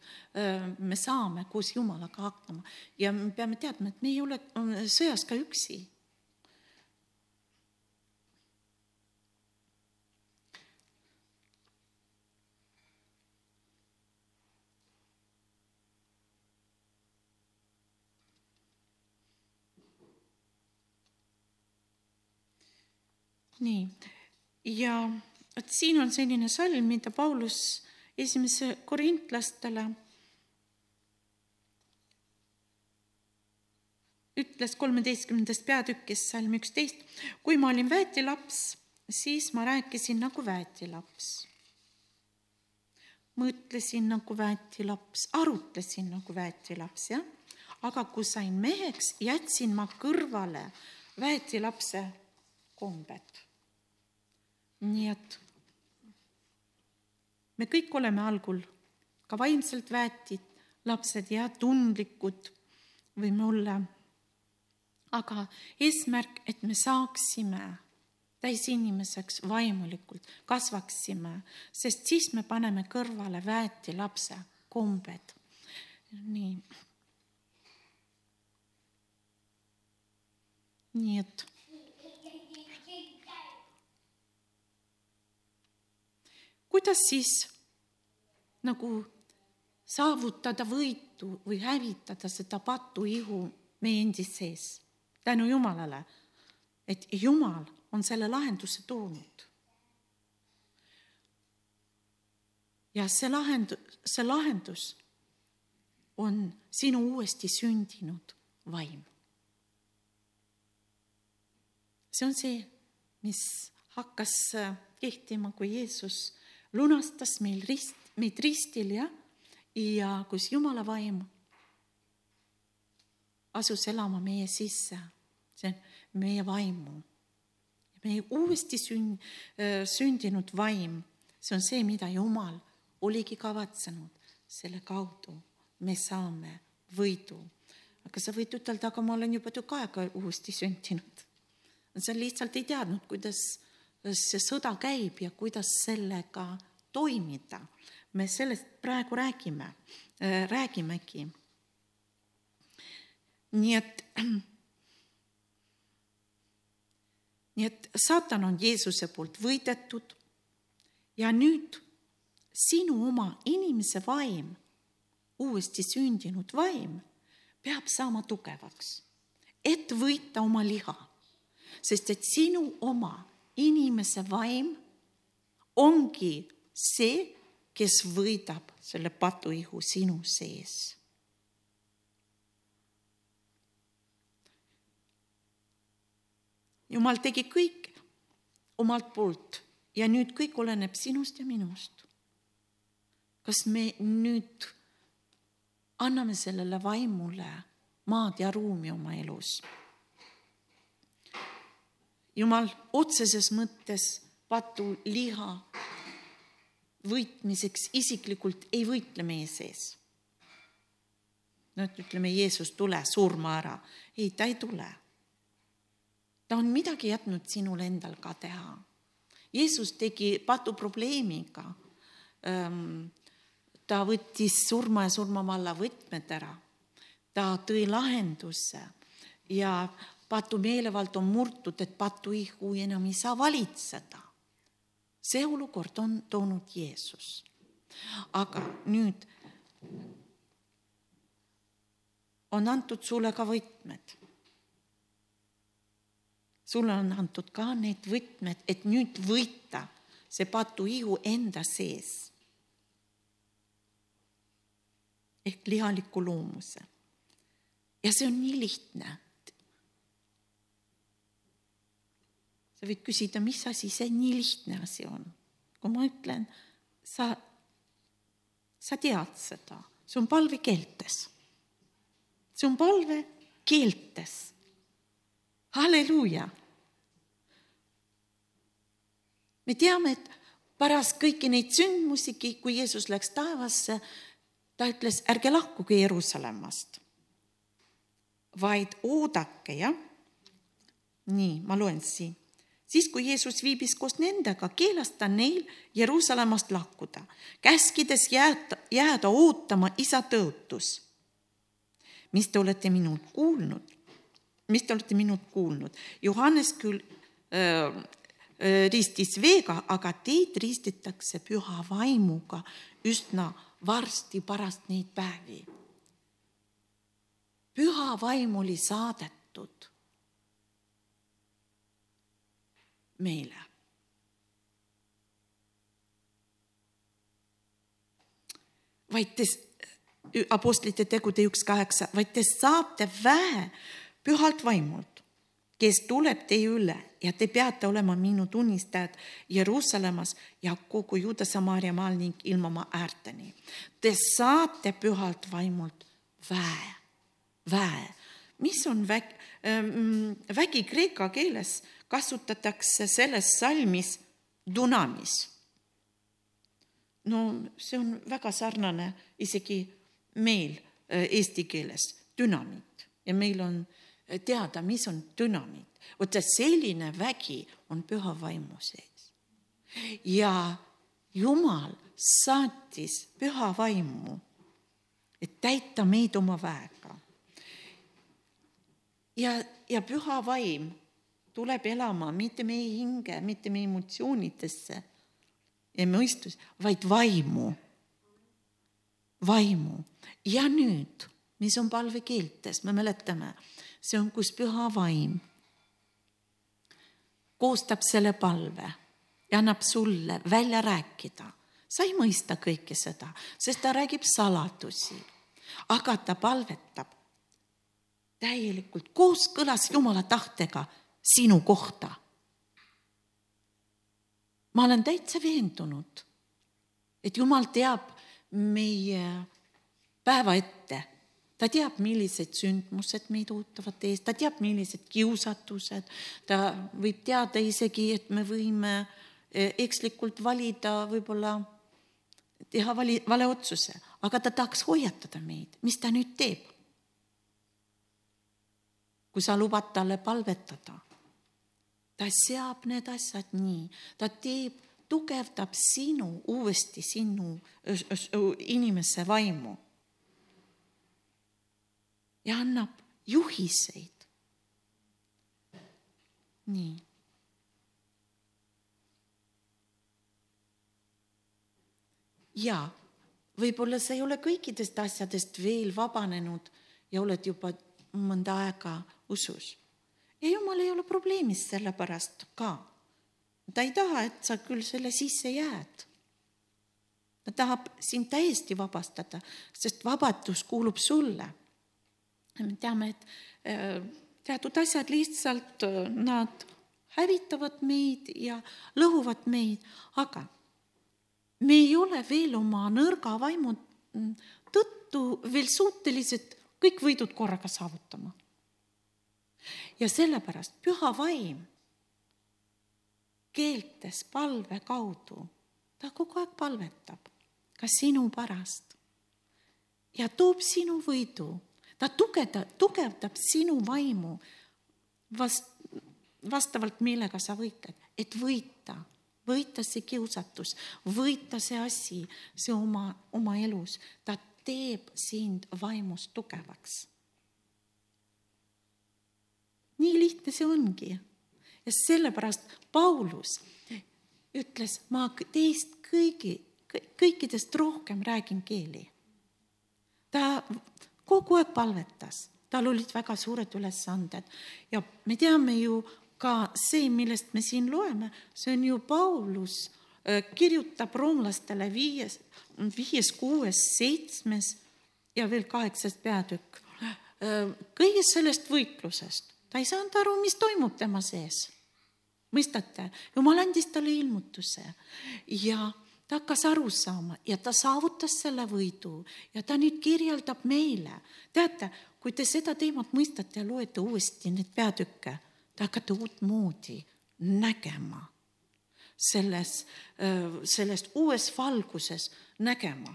S1: me saame koos Jumalaga hakkama ja me peame teadma, et me ei ole sõjas ka üksi nii, ja vot siin on selline salm, mida Paulus esimese korintlastele ütles kolmeteistkümnendas peatükis, salm üksteist. kui ma olin väetilaps, siis ma rääkisin nagu väetilaps. mõtlesin nagu väetilaps, arutlesin nagu väetilaps, jah. aga kui sain meheks, jätsin ma kõrvale väetilapse kombed nii et me kõik oleme algul ka vaimselt väetid, lapsed ja tundlikud võime olla. aga eesmärk, et me saaksime täisinimeseks vaimulikult, kasvaksime, sest siis me paneme kõrvale väeti lapse kombed. nii. nii et kuidas siis nagu saavutada võitu või hävitada seda patuihu meie endi sees tänu Jumalale, et Jumal on selle lahenduse toonud. ja see lahendus, see lahendus on sinu uuesti sündinud vaim. see on see, mis hakkas kehtima, kui Jeesus lunastas meil rist, meid ristil ja, ja kus Jumala vaim asus elama meie sisse, see on meie vaimu. meie uuesti sün-, sündinud vaim, see on see, mida Jumal oligi kavatsenud, selle kaudu me saame võidu. aga sa võid ütelda, aga ma olen juba tükk aega uuesti sündinud. sa lihtsalt ei teadnud, kuidas see sõda käib ja kuidas sellega toimida. me sellest praegu räägime, räägimegi. nii et nii et saatan on Jeesuse poolt võidetud ja nüüd sinu oma inimese vaim, uuesti sündinud vaim, peab saama tugevaks, et võita oma liha. sest et sinu oma inimese vaim ongi see, kes võidab selle patuihu sinu sees jumal tegi kõik omalt poolt ja nüüd kõik oleneb sinust ja minust. kas me nüüd anname sellele vaimule maad ja ruumi oma elus? Jumal otseses mõttes patu liha võitmiseks isiklikult ei võitle meie sees. no et ütleme, Jeesus, tule, surma ära. ei, ta ei tule ta on midagi jätnud sinul endal ka teha. Jeesus tegi patu probleemiga. ta võttis surma ja surmavalla võtmed ära. ta tõi lahenduse ja patu meelevald on murtud, et patuihu enam ei saa valitseda. see olukord on toonud Jeesus. aga nüüd on antud sulle ka võtmed sulle on antud ka need võtmed, et nüüd võita see patuihu enda sees. ehk lihaliku loomuse. ja see on nii lihtne. Sa võid küsida, mis asi see nii lihtne asi on. kui ma ütlen, sa, sa tead seda, see on palve keeltes. see on palve keeltes. halleluuja me teame, et pärast kõiki neid sündmusi, kui Jeesus läks taevasse, ta ütles, ärge lahkuge Jeruusalemmast, vaid oodake, jah. nii, ma loen siin. Siis, kui Jeesus viibis koos nendega, keelas ta neil Jeruusalemmast lahkuda, käskides jääda, jääda ootama isa tõotus. mis te olete minult kuulnud, mis te olete minult kuulnud, Johannes küll öö, ristis veega, aga teid ristitakse püha vaimuga üsna varsti pärast neid päevi. püha vaim oli saadetud meile. vaid te, apostlite tegude üks kaheksa, vaid te saate väe pühalt vaimult, kes tuleb teie üle ja te peate olema minu tunnistajad Jeruusalemmas ja kogu Juuda Samaaria maal ning ilmamaa äärteni. Te saate pühalt vaimult väe, väe, mis on vägi, ähm, vägi kreeka keeles kasutatakse selles salmis dunamis. no see on väga sarnane isegi meil äh, eesti keeles, dünamiit ja meil on teada, mis on dünamiit vot selline vägi on püha vaimu sees. ja Jumal saatis püha vaimu, et täita meid oma väega. ja, ja püha vaim tuleb elama mitte meie hinge, mitte meie emotsioonidesse ja mõistus, vaid vaimu, vaimu. ja nüüd, mis on palvekeeltes, me mäletame, see on, kus püha vaim koostab selle palve ja annab sulle välja rääkida. sa ei mõista kõike seda, sest ta räägib saladusi, aga ta palvetab täielikult kooskõlas Jumala tahtega sinu kohta. ma olen täitsa veendunud, et Jumal teab meie päeva ette. Ta teab, millised sündmused meid ootavad ees, ta teab, millised kiusatused, ta võib teada isegi, et me võime eh, ekslikult valida võib-olla, teha vali, vale otsuse, aga ta tahaks hoiatada meid, mis ta nüüd teeb. kui sa lubad talle palvetada, ta seab need asjad nii, ta teeb, tugevdab sinu uuesti, sinu inimese vaimu ja annab juhiseid. nii. ja võib-olla sa ei ole kõikidest asjadest veel vabanenud ja oled juba mõnda aega usus. Ja jumal ei ole probleemis selle pärast ka. ta ei taha, et sa küll selle sisse jääd. ta tahab sind täiesti vabastada, sest vabadus kuulub sulle me teame, et äh, teatud asjad lihtsalt, äh, nad hävitavad meid ja lõhuvad meid, aga me ei ole veel oma nõrga vaimu mm, tõttu veel suutelised kõik võidud korraga saavutama. Ja sellepärast püha vaim keeltes palve kaudu, ta kogu aeg palvetab. Ka sinu pärast. Ja toob sinu võidu. Ta tugevdab, tugevdab sinu vaimu vast-, vastavalt millega sa võitled, et võita, võita see kiusatus, võita see asi, see oma, oma elus, ta teeb sind vaimus tugevaks. Nii lihtne see ongi. ja sellepärast Paulus ütles, ma teist kõigi, kõikidest rohkem räägin keeli. ta kogu aeg palvetas, tal olid väga suured ülesanded ja me teame ju ka see, millest me siin loeme, see on ju Paulus äh, kirjutab roomlastele viies, viies, kuues, seitsmes ja veel kaheksas peatükk. Äh, kõigest sellest võitlusest, ta ei saanud aru, mis toimub tema sees. mõistate, jumal andis talle ilmutuse ja ta hakkas aru saama ja ta saavutas selle võidu ja ta nüüd kirjeldab meile. teate, kui te seda teemat mõistate ja loete uuesti neid peatükke, te hakkate uutmoodi nägema selles, sellest uues valguses nägema.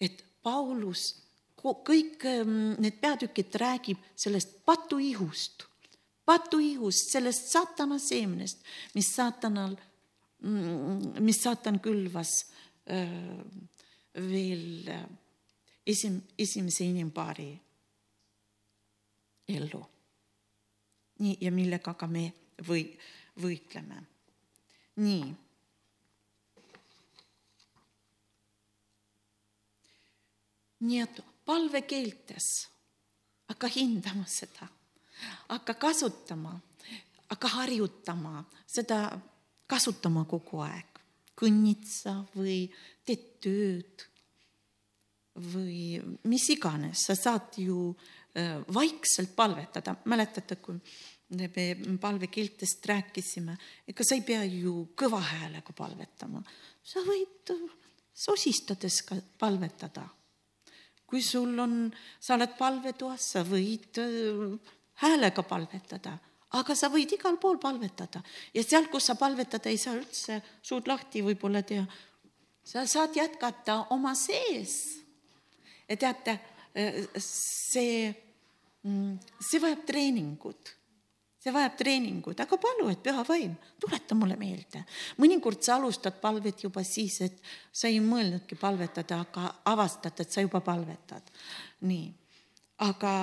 S1: et Paulus, kõik need peatükid räägib sellest patuihust, patuihust, sellest saatana seemnest, mis saatanal Mm, mis saatan külvas äh, veel äh, esim-, esimese inimpaari ellu. nii, ja millega ka me või, võitleme. nii. et palvekeeltes hakka hindama seda, hakka kasutama, hakka harjutama seda kasutama kogu aeg, kõnnid sa või teed tööd või mis iganes, sa saad ju äh, vaikselt palvetada, mäletate, kui me palvekeeltest rääkisime, ega sa ei pea ju kõva häälega palvetama, sa võid sosistades ka palvetada. Kui sul on, sa oled palvetoas, sa võid äh, häälega palvetada. Aga sa võid igal pool palvetada. Ja seal, kus sa palvetada ei saa üldse suud lahti võib-olla teha, sa saad jätkata oma sees. ja teate, see, see vajab treeningut see vajab treeningut, aga palu, et püha vaim, tuleta mulle meelde. mõnikord sa alustad palvet juba siis, et sa ei mõelnudki palvetada, aga avastad, et sa juba palvetad. nii, aga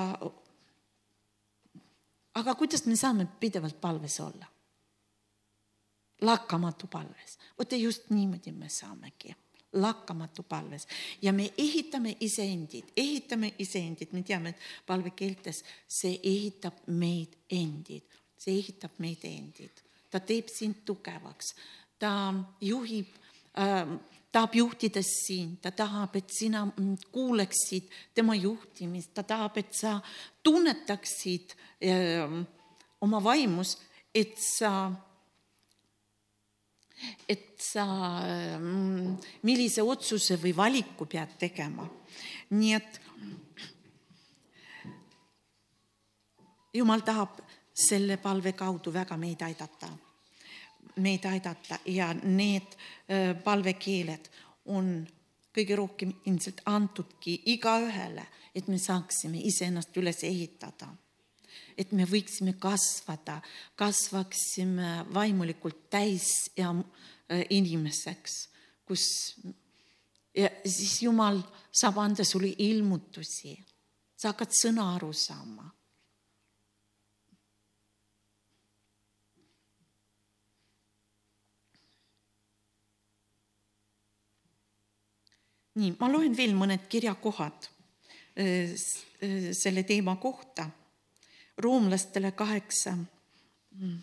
S1: aga kuidas me saame pidevalt palves olla? lakkamatu palves, vot just niimoodi me saamegi lakkamatu palves. Ja me ehitame iseendid, ehitame iseendid, me teame, et palvekeeltes see ehitab meid endid, see ehitab meid endid, ta teeb sind tugevaks, ta juhib äh, tahab juhtida sind, ta tahab, et sina kuuleksid tema juhtimist, ta tahab, et sa tunnetaksid öö, oma vaimus, et sa, et sa, millise otsuse või valiku pead tegema. nii et jumal tahab selle palve kaudu väga meid aidata, meid aidata ja need palvekeeled on kõige rohkem ilmselt antudki igaühele, et me saaksime iseennast üles ehitada. Et me võiksime kasvada, kasvaksime vaimulikult täis ja äh, inimeseks, kus ja siis Jumal saab anda sulle ilmutusi, sa hakkad sõna aru saama nii, ma loen veel mõned kirjakohad äh, äh, selle teema kohta. Roomlastele kaheksa, mm,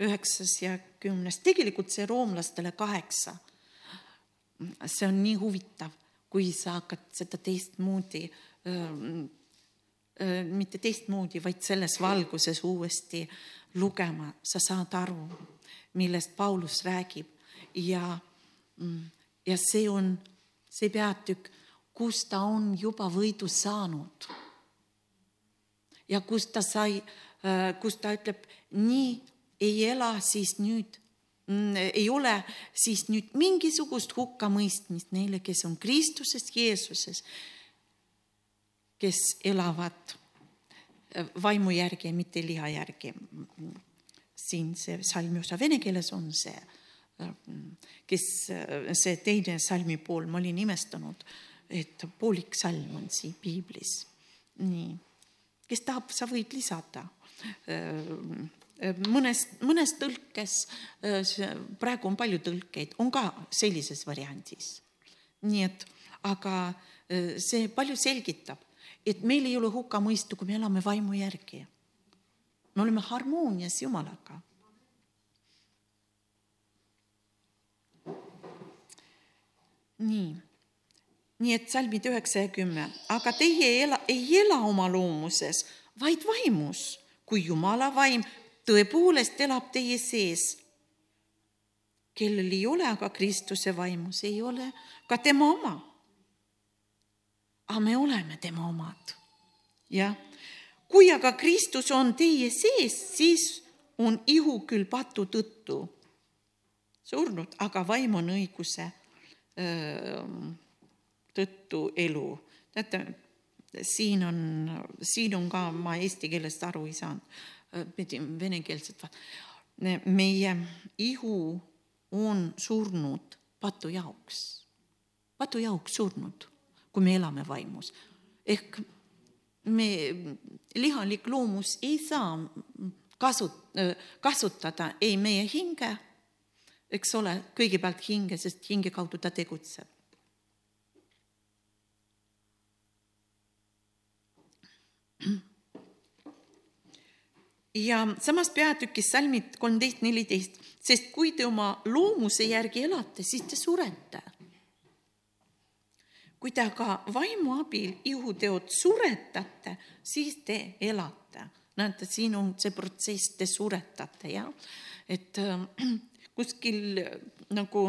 S1: üheksas ja kümnes, tegelikult see roomlastele kaheksa, mm, see on nii huvitav, kui sa hakkad seda teistmoodi mitte teistmoodi, vaid selles valguses uuesti lugema, sa saad aru, millest Paulus räägib. Ja ja see on see peatükk, kus ta on juba võidu saanud. Ja kus ta sai, äh, kus ta ütleb, nii ei ela siis nüüd mm, ei ole siis nüüd mingisugust hukkamõistmist neile, kes on Kristuses Jeesuses, kes elavad äh, vaimu järgi mitte liha järgi. siin see salmi osa vene keeles on see kes see teine salmi pool, ma olin imestanud, et poolik salm on siin piiblis. nii, kes tahab, sa võid lisada mõnes, mõnes tõlkes, praegu on palju tõlkeid, on ka sellises variandis. nii et, aga see palju selgitab, et meil ei ole hukkamõistu, kui me elame vaimu järgi. me oleme harmoonias Jumalaga nii, nii et salmid üheksa ja kümme, aga teie ei ela, ei ela oma loomuses, vaid vaimus, kui Jumala vaim tõepoolest elab teie sees. kellel ei ole aga Kristuse vaimus, ei ole ka tema oma. aga me oleme tema omad, jah. kui aga Kristus on teie sees, siis on ihu küll patu tõttu surnud, aga vaim on õiguse tõttu elu. teate, siin on, siin on ka, ma eesti keelest aru ei saanud, pidin venekeelset, meie ihu on surnud patu jaoks, patu jaoks surnud, kui me elame vaimus. ehk me, lihalik loomus ei saa kasut-, kasutada ei meie hinge eks ole, kõigepealt hinge, sest hinge kaudu ta tegutseb. Ja samas peatükis salmid kolmteist, neliteist, sest kui te oma loomuse järgi elate, siis te surete. kui te aga vaimu abil ihuteod suretate, siis te elate. näete, siin on see protsess, te suretate, jah, et kuskil nagu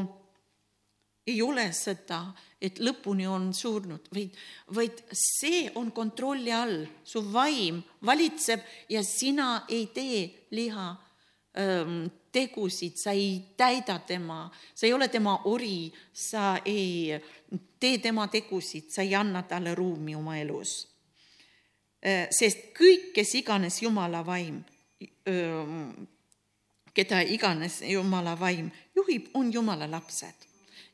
S1: ei ole seda, et lõpuni on surnud, vaid, vaid see on kontrolli all, su vaim valitseb ja sina ei tee liha ähm, tegusid, sa ei täida tema, sa ei ole tema ori, sa ei tee tema tegusid, sa ei anna talle ruumi oma elus. sest kõik, kes iganes Jumala vaim öö, keda iganes Jumala vaim juhib, on Jumala lapsed.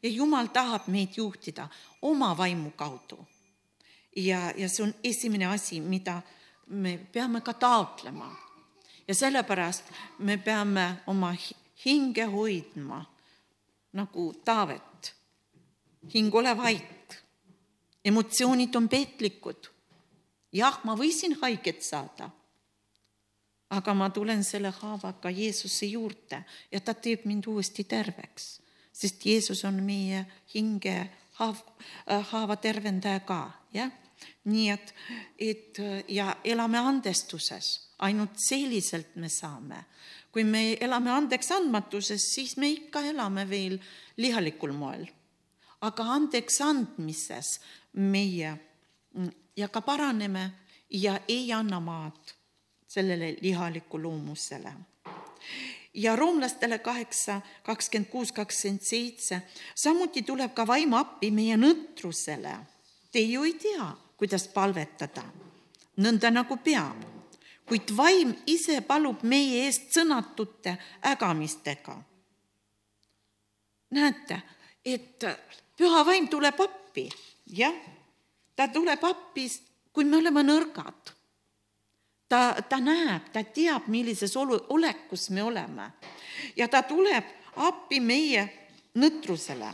S1: Ja Jumal tahab meid juhtida oma vaimu kaudu. ja, ja see on esimene asi, mida me peame ka taotlema. ja sellepärast me peame oma hinge hoidma nagu Taavet. hing, ole vait. emotsioonid on petlikud. jah, ma võisin haiget saada aga ma tulen selle haavaga Jeesuse juurde ja ta teeb mind uuesti terveks, sest Jeesus on meie hinge haav, äh, haava tervendaja ka, jah. nii et, et ja elame andestuses, ainult selliselt me saame. kui me elame andeks andmatuses, siis me ikka elame veel lihalikul moel. aga andeks andmises meie ja ka paraneme ja ei anna maad sellele lihalikku loomusele. Ja roomlastele kaheksa, kakskümmend kuus, kakskümmend seitse, samuti tuleb ka vaim appi meie nõtrusele. Te ju ei tea, kuidas palvetada, nõnda nagu peab, kuid vaim ise palub meie eest sõnatute ägamistega. näete, et püha vaim tuleb appi, jah, ta tuleb appi, kui me oleme nõrgad ta, ta näeb, ta teab, millises olu, olekus me oleme. Ja ta tuleb appi meie nõtrusele.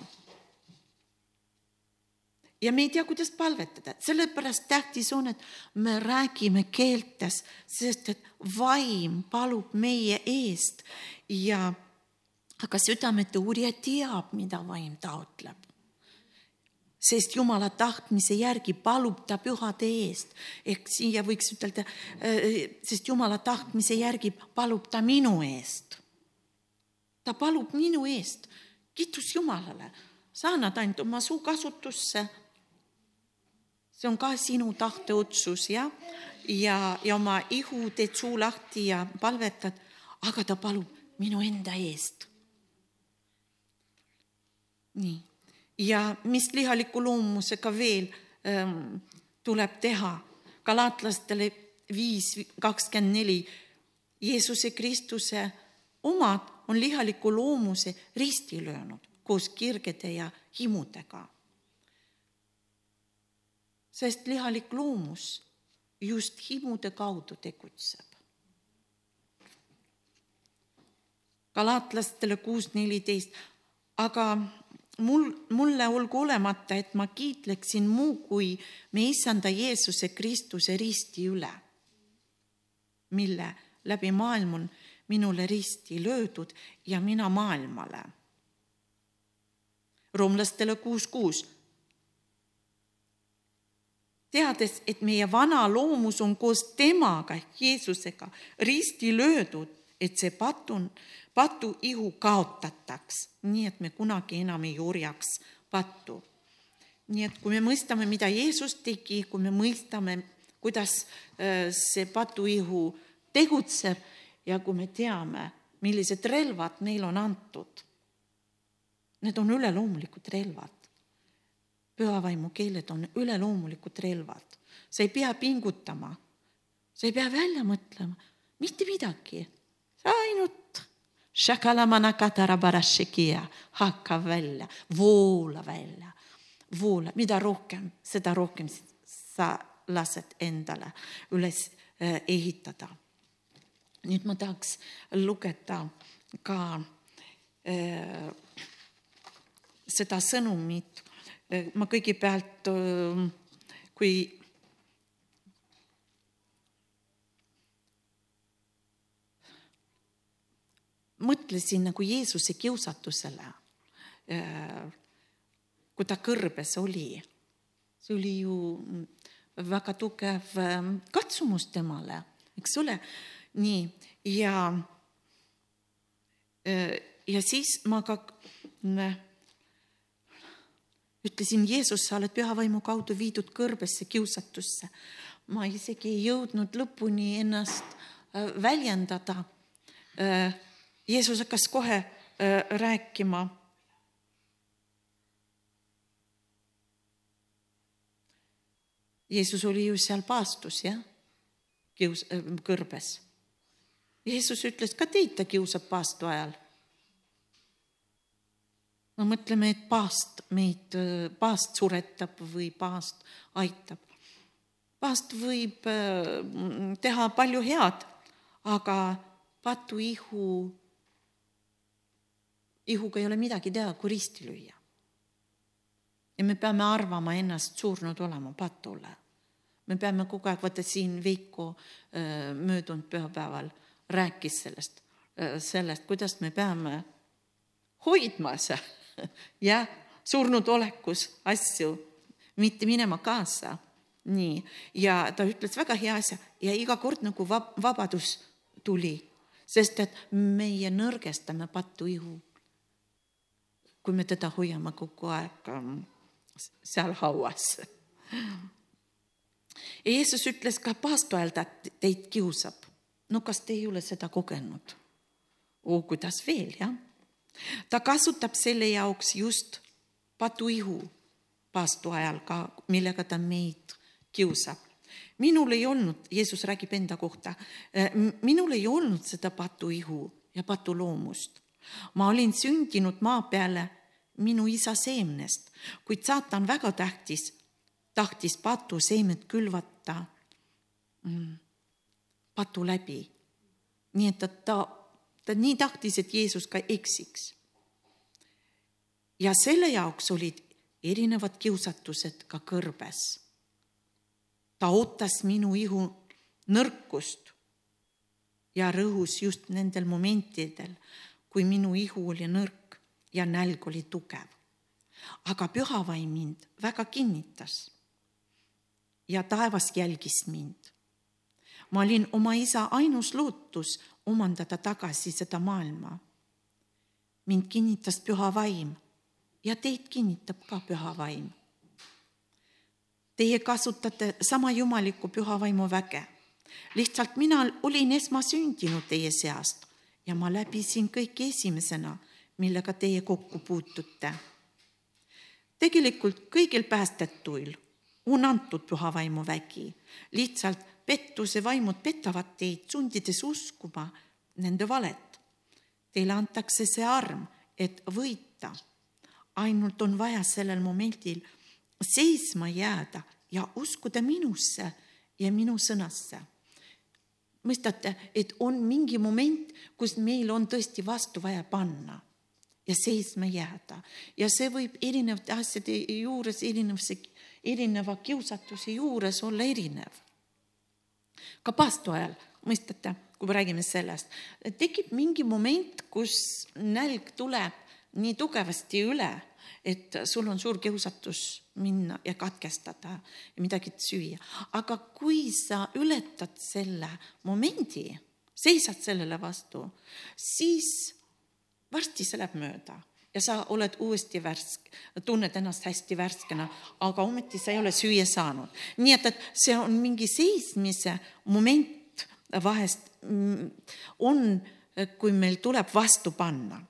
S1: ja me ei tea, kuidas palvetada, sellepärast tähtis on, et me räägime keeltes, sest et vaim palub meie eest. Ja aga südamete uurija teab, mida vaim taotleb sest Jumala tahtmise järgi palub ta pühade eest. ehk siia võiks ütelda, äh, sest Jumala tahtmise järgi palub ta minu eest. ta palub minu eest, kiitus Jumalale, saa nad ainult oma suu kasutusse. see on ka sinu tahteotsus jah, ja, ja oma ihu teed suu lahti ja palvetad, aga ta palub minu enda eest. nii ja mis lihaliku loomusega veel ähm, tuleb teha. galaatlastele viis kakskümmend neli. Jeesuse Kristuse omad on lihaliku loomuse risti löönud koos kirgede ja himudega. sest lihalik loomus just himude kaudu tegutseb. galaatlastele kuus neliteist, aga mul, mulle olgu olemata, et ma kiitleksin muu kui me issanda Jeesuse Kristuse risti üle, mille läbi maailm on minule risti löödud ja mina maailmale. roomlastele kuus kuus. teades, et meie vana loomus on koos temaga Jeesusega risti löödud, et see patun patu ihu kaotataks, nii et me kunagi enam ei orjaks pattu. nii et kui me mõistame, mida Jeesus tegi, kui me mõistame, kuidas äh, see patuihu tegutseb ja kui me teame, millised relvad meile on antud. Need on üleloomulikud relvad. pühavaimu keeled on üleloomulikud relvad. sa ei pea pingutama, sa ei pea välja mõtlema, mitte midagi, sa ainult hakkab välja, voola välja, voola, mida rohkem, seda rohkem sa lased endale üles ehitada. nüüd ma tahaks lugeda ka äh, seda sõnumit. Äh, ma kõigepealt, kui mõtlesin nagu Jeesuse kiusatusele, äh, kui ta kõrbes oli. see oli ju väga tugev ähm, katsumus temale, eks ole, nii ja äh, ja siis ma ka ütlesin, Jeesus, sa oled pühavaimu kaudu viidud kõrbesse kiusatusse. ma isegi ei jõudnud lõpuni ennast äh, väljendada Jeesus hakkas kohe rääkima. Jeesus oli ju seal paastus, jah, kius-, äh, kõrbes. Jeesus ütles, ka teid ta kiusab paastu ajal. no mõtleme, et paast meid, paast suretab või paast aitab. paast võib teha palju head, aga patuihu ihuga ei ole midagi teha, kui risti lüüa. ja me peame arvama ennast surnud olema patule. me peame kogu aeg, vaata siin Veiko möödunud pühapäeval rääkis sellest, sellest, kuidas me peame hoidma seal jah, surnud olekus asju, mitte minema kaasa. nii, ja ta ütles väga hea asja ja iga kord nagu vab-, vabadus tuli, sest et meie nõrgestame pattu ihu kui me teda hoiame kogu aeg ähm, seal hauas. ja Jeesus ütles ka ta teid kiusab. no kas te ei ole seda kogenud? oo, kuidas veel, jah. ta kasutab selle jaoks just patuihu paastu ajal ka, millega ta meid kiusab. minul ei olnud, Jeesus räägib enda kohta, minul ei olnud seda patuihu ja patuloomust. Ma olin sündinud maa peale minu isa seemnest, kuid saatan väga tähtis, tahtis patu seemet külvata mm, patu läbi. nii et ta, ta, ta nii tahtis, et Jeesus ka eksiks. ja selle jaoks olid erinevad kiusatused ka kõrbes. ta ootas minu ihu nõrkust ja rõhus just nendel momentidel, kui minu ihu oli nõrk ja nälg oli tugev. aga pühavaim mind väga kinnitas. ja taevas jälgis mind. ma olin oma isa ainus lootus omandada tagasi seda maailma. mind kinnitas püha vaim ja teid kinnitab ka püha vaim. Teie kasutate sama jumalikku püha vaimu väge. lihtsalt mina olin esmasündinud teie seast ja ma läbisin kõike esimesena, millega teie kokku puutute. tegelikult kõigil päästetuil on antud püha vaimu vägi, lihtsalt pettuse vaimud petavad teid, sundides uskuma nende valet. Teile antakse see arm, et võita ainult on vaja sellel momendil seisma jääda ja uskuda minusse ja minu sõnasse. Mõistate, et on mingi moment, kus meil on tõesti vastu vaja panna ja seisma jääda ja see võib erinevate asjade juures, erinevuse, erineva kiusatuse juures olla erinev. ka paastu ajal, mõistate, kui me räägime sellest, tekib mingi moment, kus nälg tuleb nii tugevasti üle, et sul on suur kiusatus minna ja katkestada ja midagi süüa. aga kui sa ületad selle momendi, seisad sellele vastu, siis varsti see läheb mööda ja sa oled uuesti värsk, tunned ennast hästi värskena, aga ometi sa ei ole süüa saanud. nii et, et see on mingi seismise moment vahest mm, on, kui meil tuleb vastu panna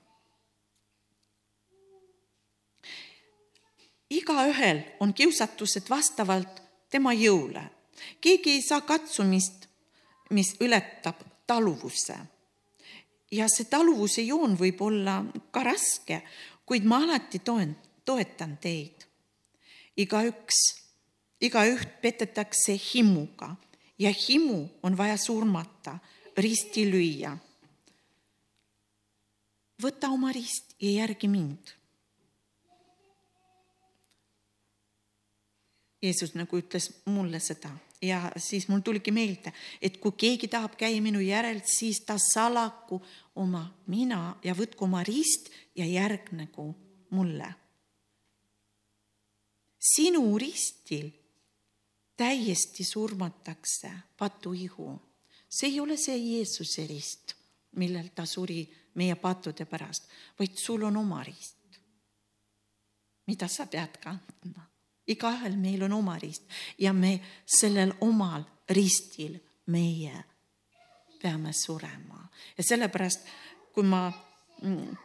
S1: igaühel on kiusatused vastavalt tema jõule. keegi ei saa katsumist, mis ületab taluvuse. ja see taluvuse joon võib olla ka raske, kuid ma alati toen, toetan teid. igaüks, igaüht petetakse himuga ja himu on vaja surmata, risti lüüa. võta oma rist ja järgi mind Jeesus nagu ütles mulle seda ja siis mul tuligi meelde, et kui keegi tahab käia minu järel, siis ta salaku oma mina ja võtku oma rist ja järgnegu mulle. sinu ristil täiesti surmatakse patuihu. see ei ole see Jeesuse rist, millel ta suri meie pattude pärast, vaid sul on oma rist, mida sa pead kandma igaühel meil on oma rist ja me sellel omal ristil meie peame surema ja sellepärast, kui ma mm,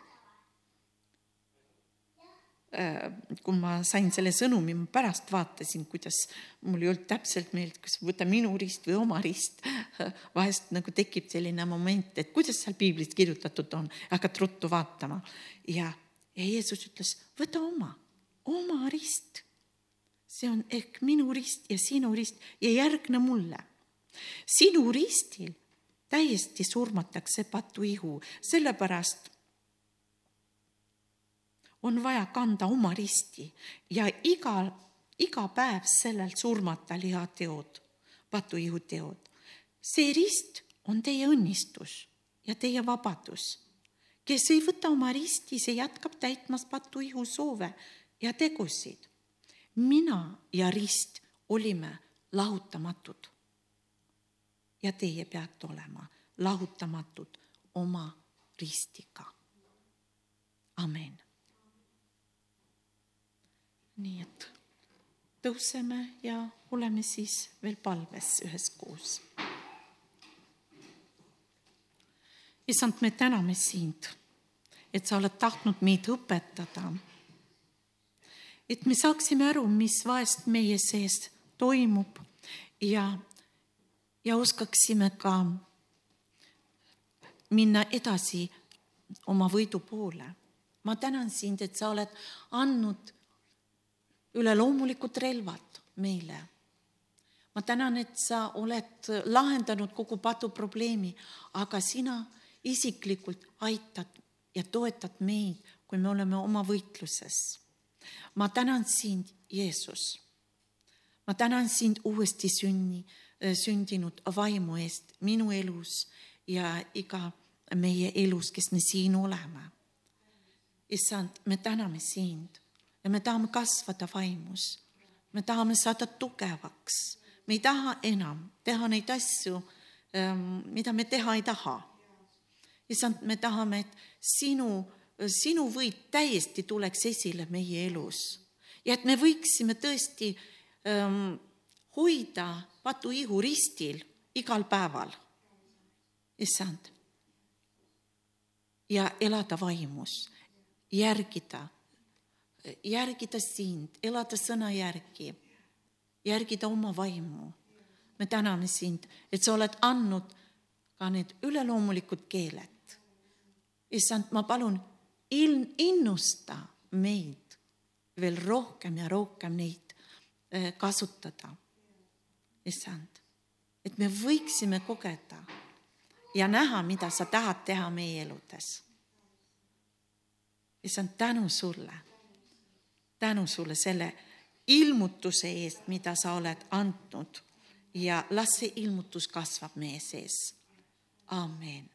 S1: äh, kui ma sain selle sõnumi, ma pärast vaatasin, kuidas mul ei olnud täpselt meelde, kas võta minu rist või oma rist. vahest nagu tekib selline moment, et kuidas seal piiblis kirjutatud on, hakkad ruttu vaatama ja, ja Jeesus ütles, võta oma, oma rist see on ehk minu rist ja sinu rist ja järgne mulle. sinu ristil täiesti surmatakse patuihu, sellepärast on vaja kanda oma risti ja igal, iga päev sellel surmata lihateod, patuihu teod. see rist on teie õnnistus ja teie vabadus. kes ei võta oma risti, see jätkab täitmas patuihu soove ja tegusid mina ja rist olime lahutamatud. ja teie peate olema lahutamatud oma ristiga. amen nii et tõuseme ja oleme siis veel palves üheskoos. issand, me täname sind, et sa oled tahtnud meid õpetada. Et me saaksime aru, mis vahest meie sees toimub ja, ja oskaksime ka minna edasi oma võidu poole. ma tänan sind, et sa oled andnud üleloomulikud relvad meile. ma tänan, et sa oled lahendanud kogu patu probleemi, aga sina isiklikult aitad ja toetad meid, kui me oleme oma võitluses. Ma tänan sind, Jeesus. ma tänan sind uuesti sünni, sündinud vaimu eest minu elus ja iga meie elus, kes me siin oleme. issand, me täname sind ja me tahame kasvada vaimus. me tahame saada tugevaks, me ei taha enam teha neid asju, ähm, mida me teha ei taha. issand, me tahame, et sinu, sinu võit täiesti tuleks esile meie elus ja et me võiksime tõesti ähm, hoida patuihu ristil igal päeval. issand ja elada vaimus, järgida, järgida sind, elada sõna järgi, järgida oma vaimu. me täname sind, et sa oled andnud ka need üleloomulikud keeled. issand, ma palun, innusta meid veel rohkem ja rohkem neid eh, kasutada. issand, et me võiksime kogeda ja näha, mida sa tahad teha meie eludes. issand, tänu sulle, tänu sulle selle ilmutuse eest, mida sa oled andnud ja las see ilmutus kasvab meie sees. amen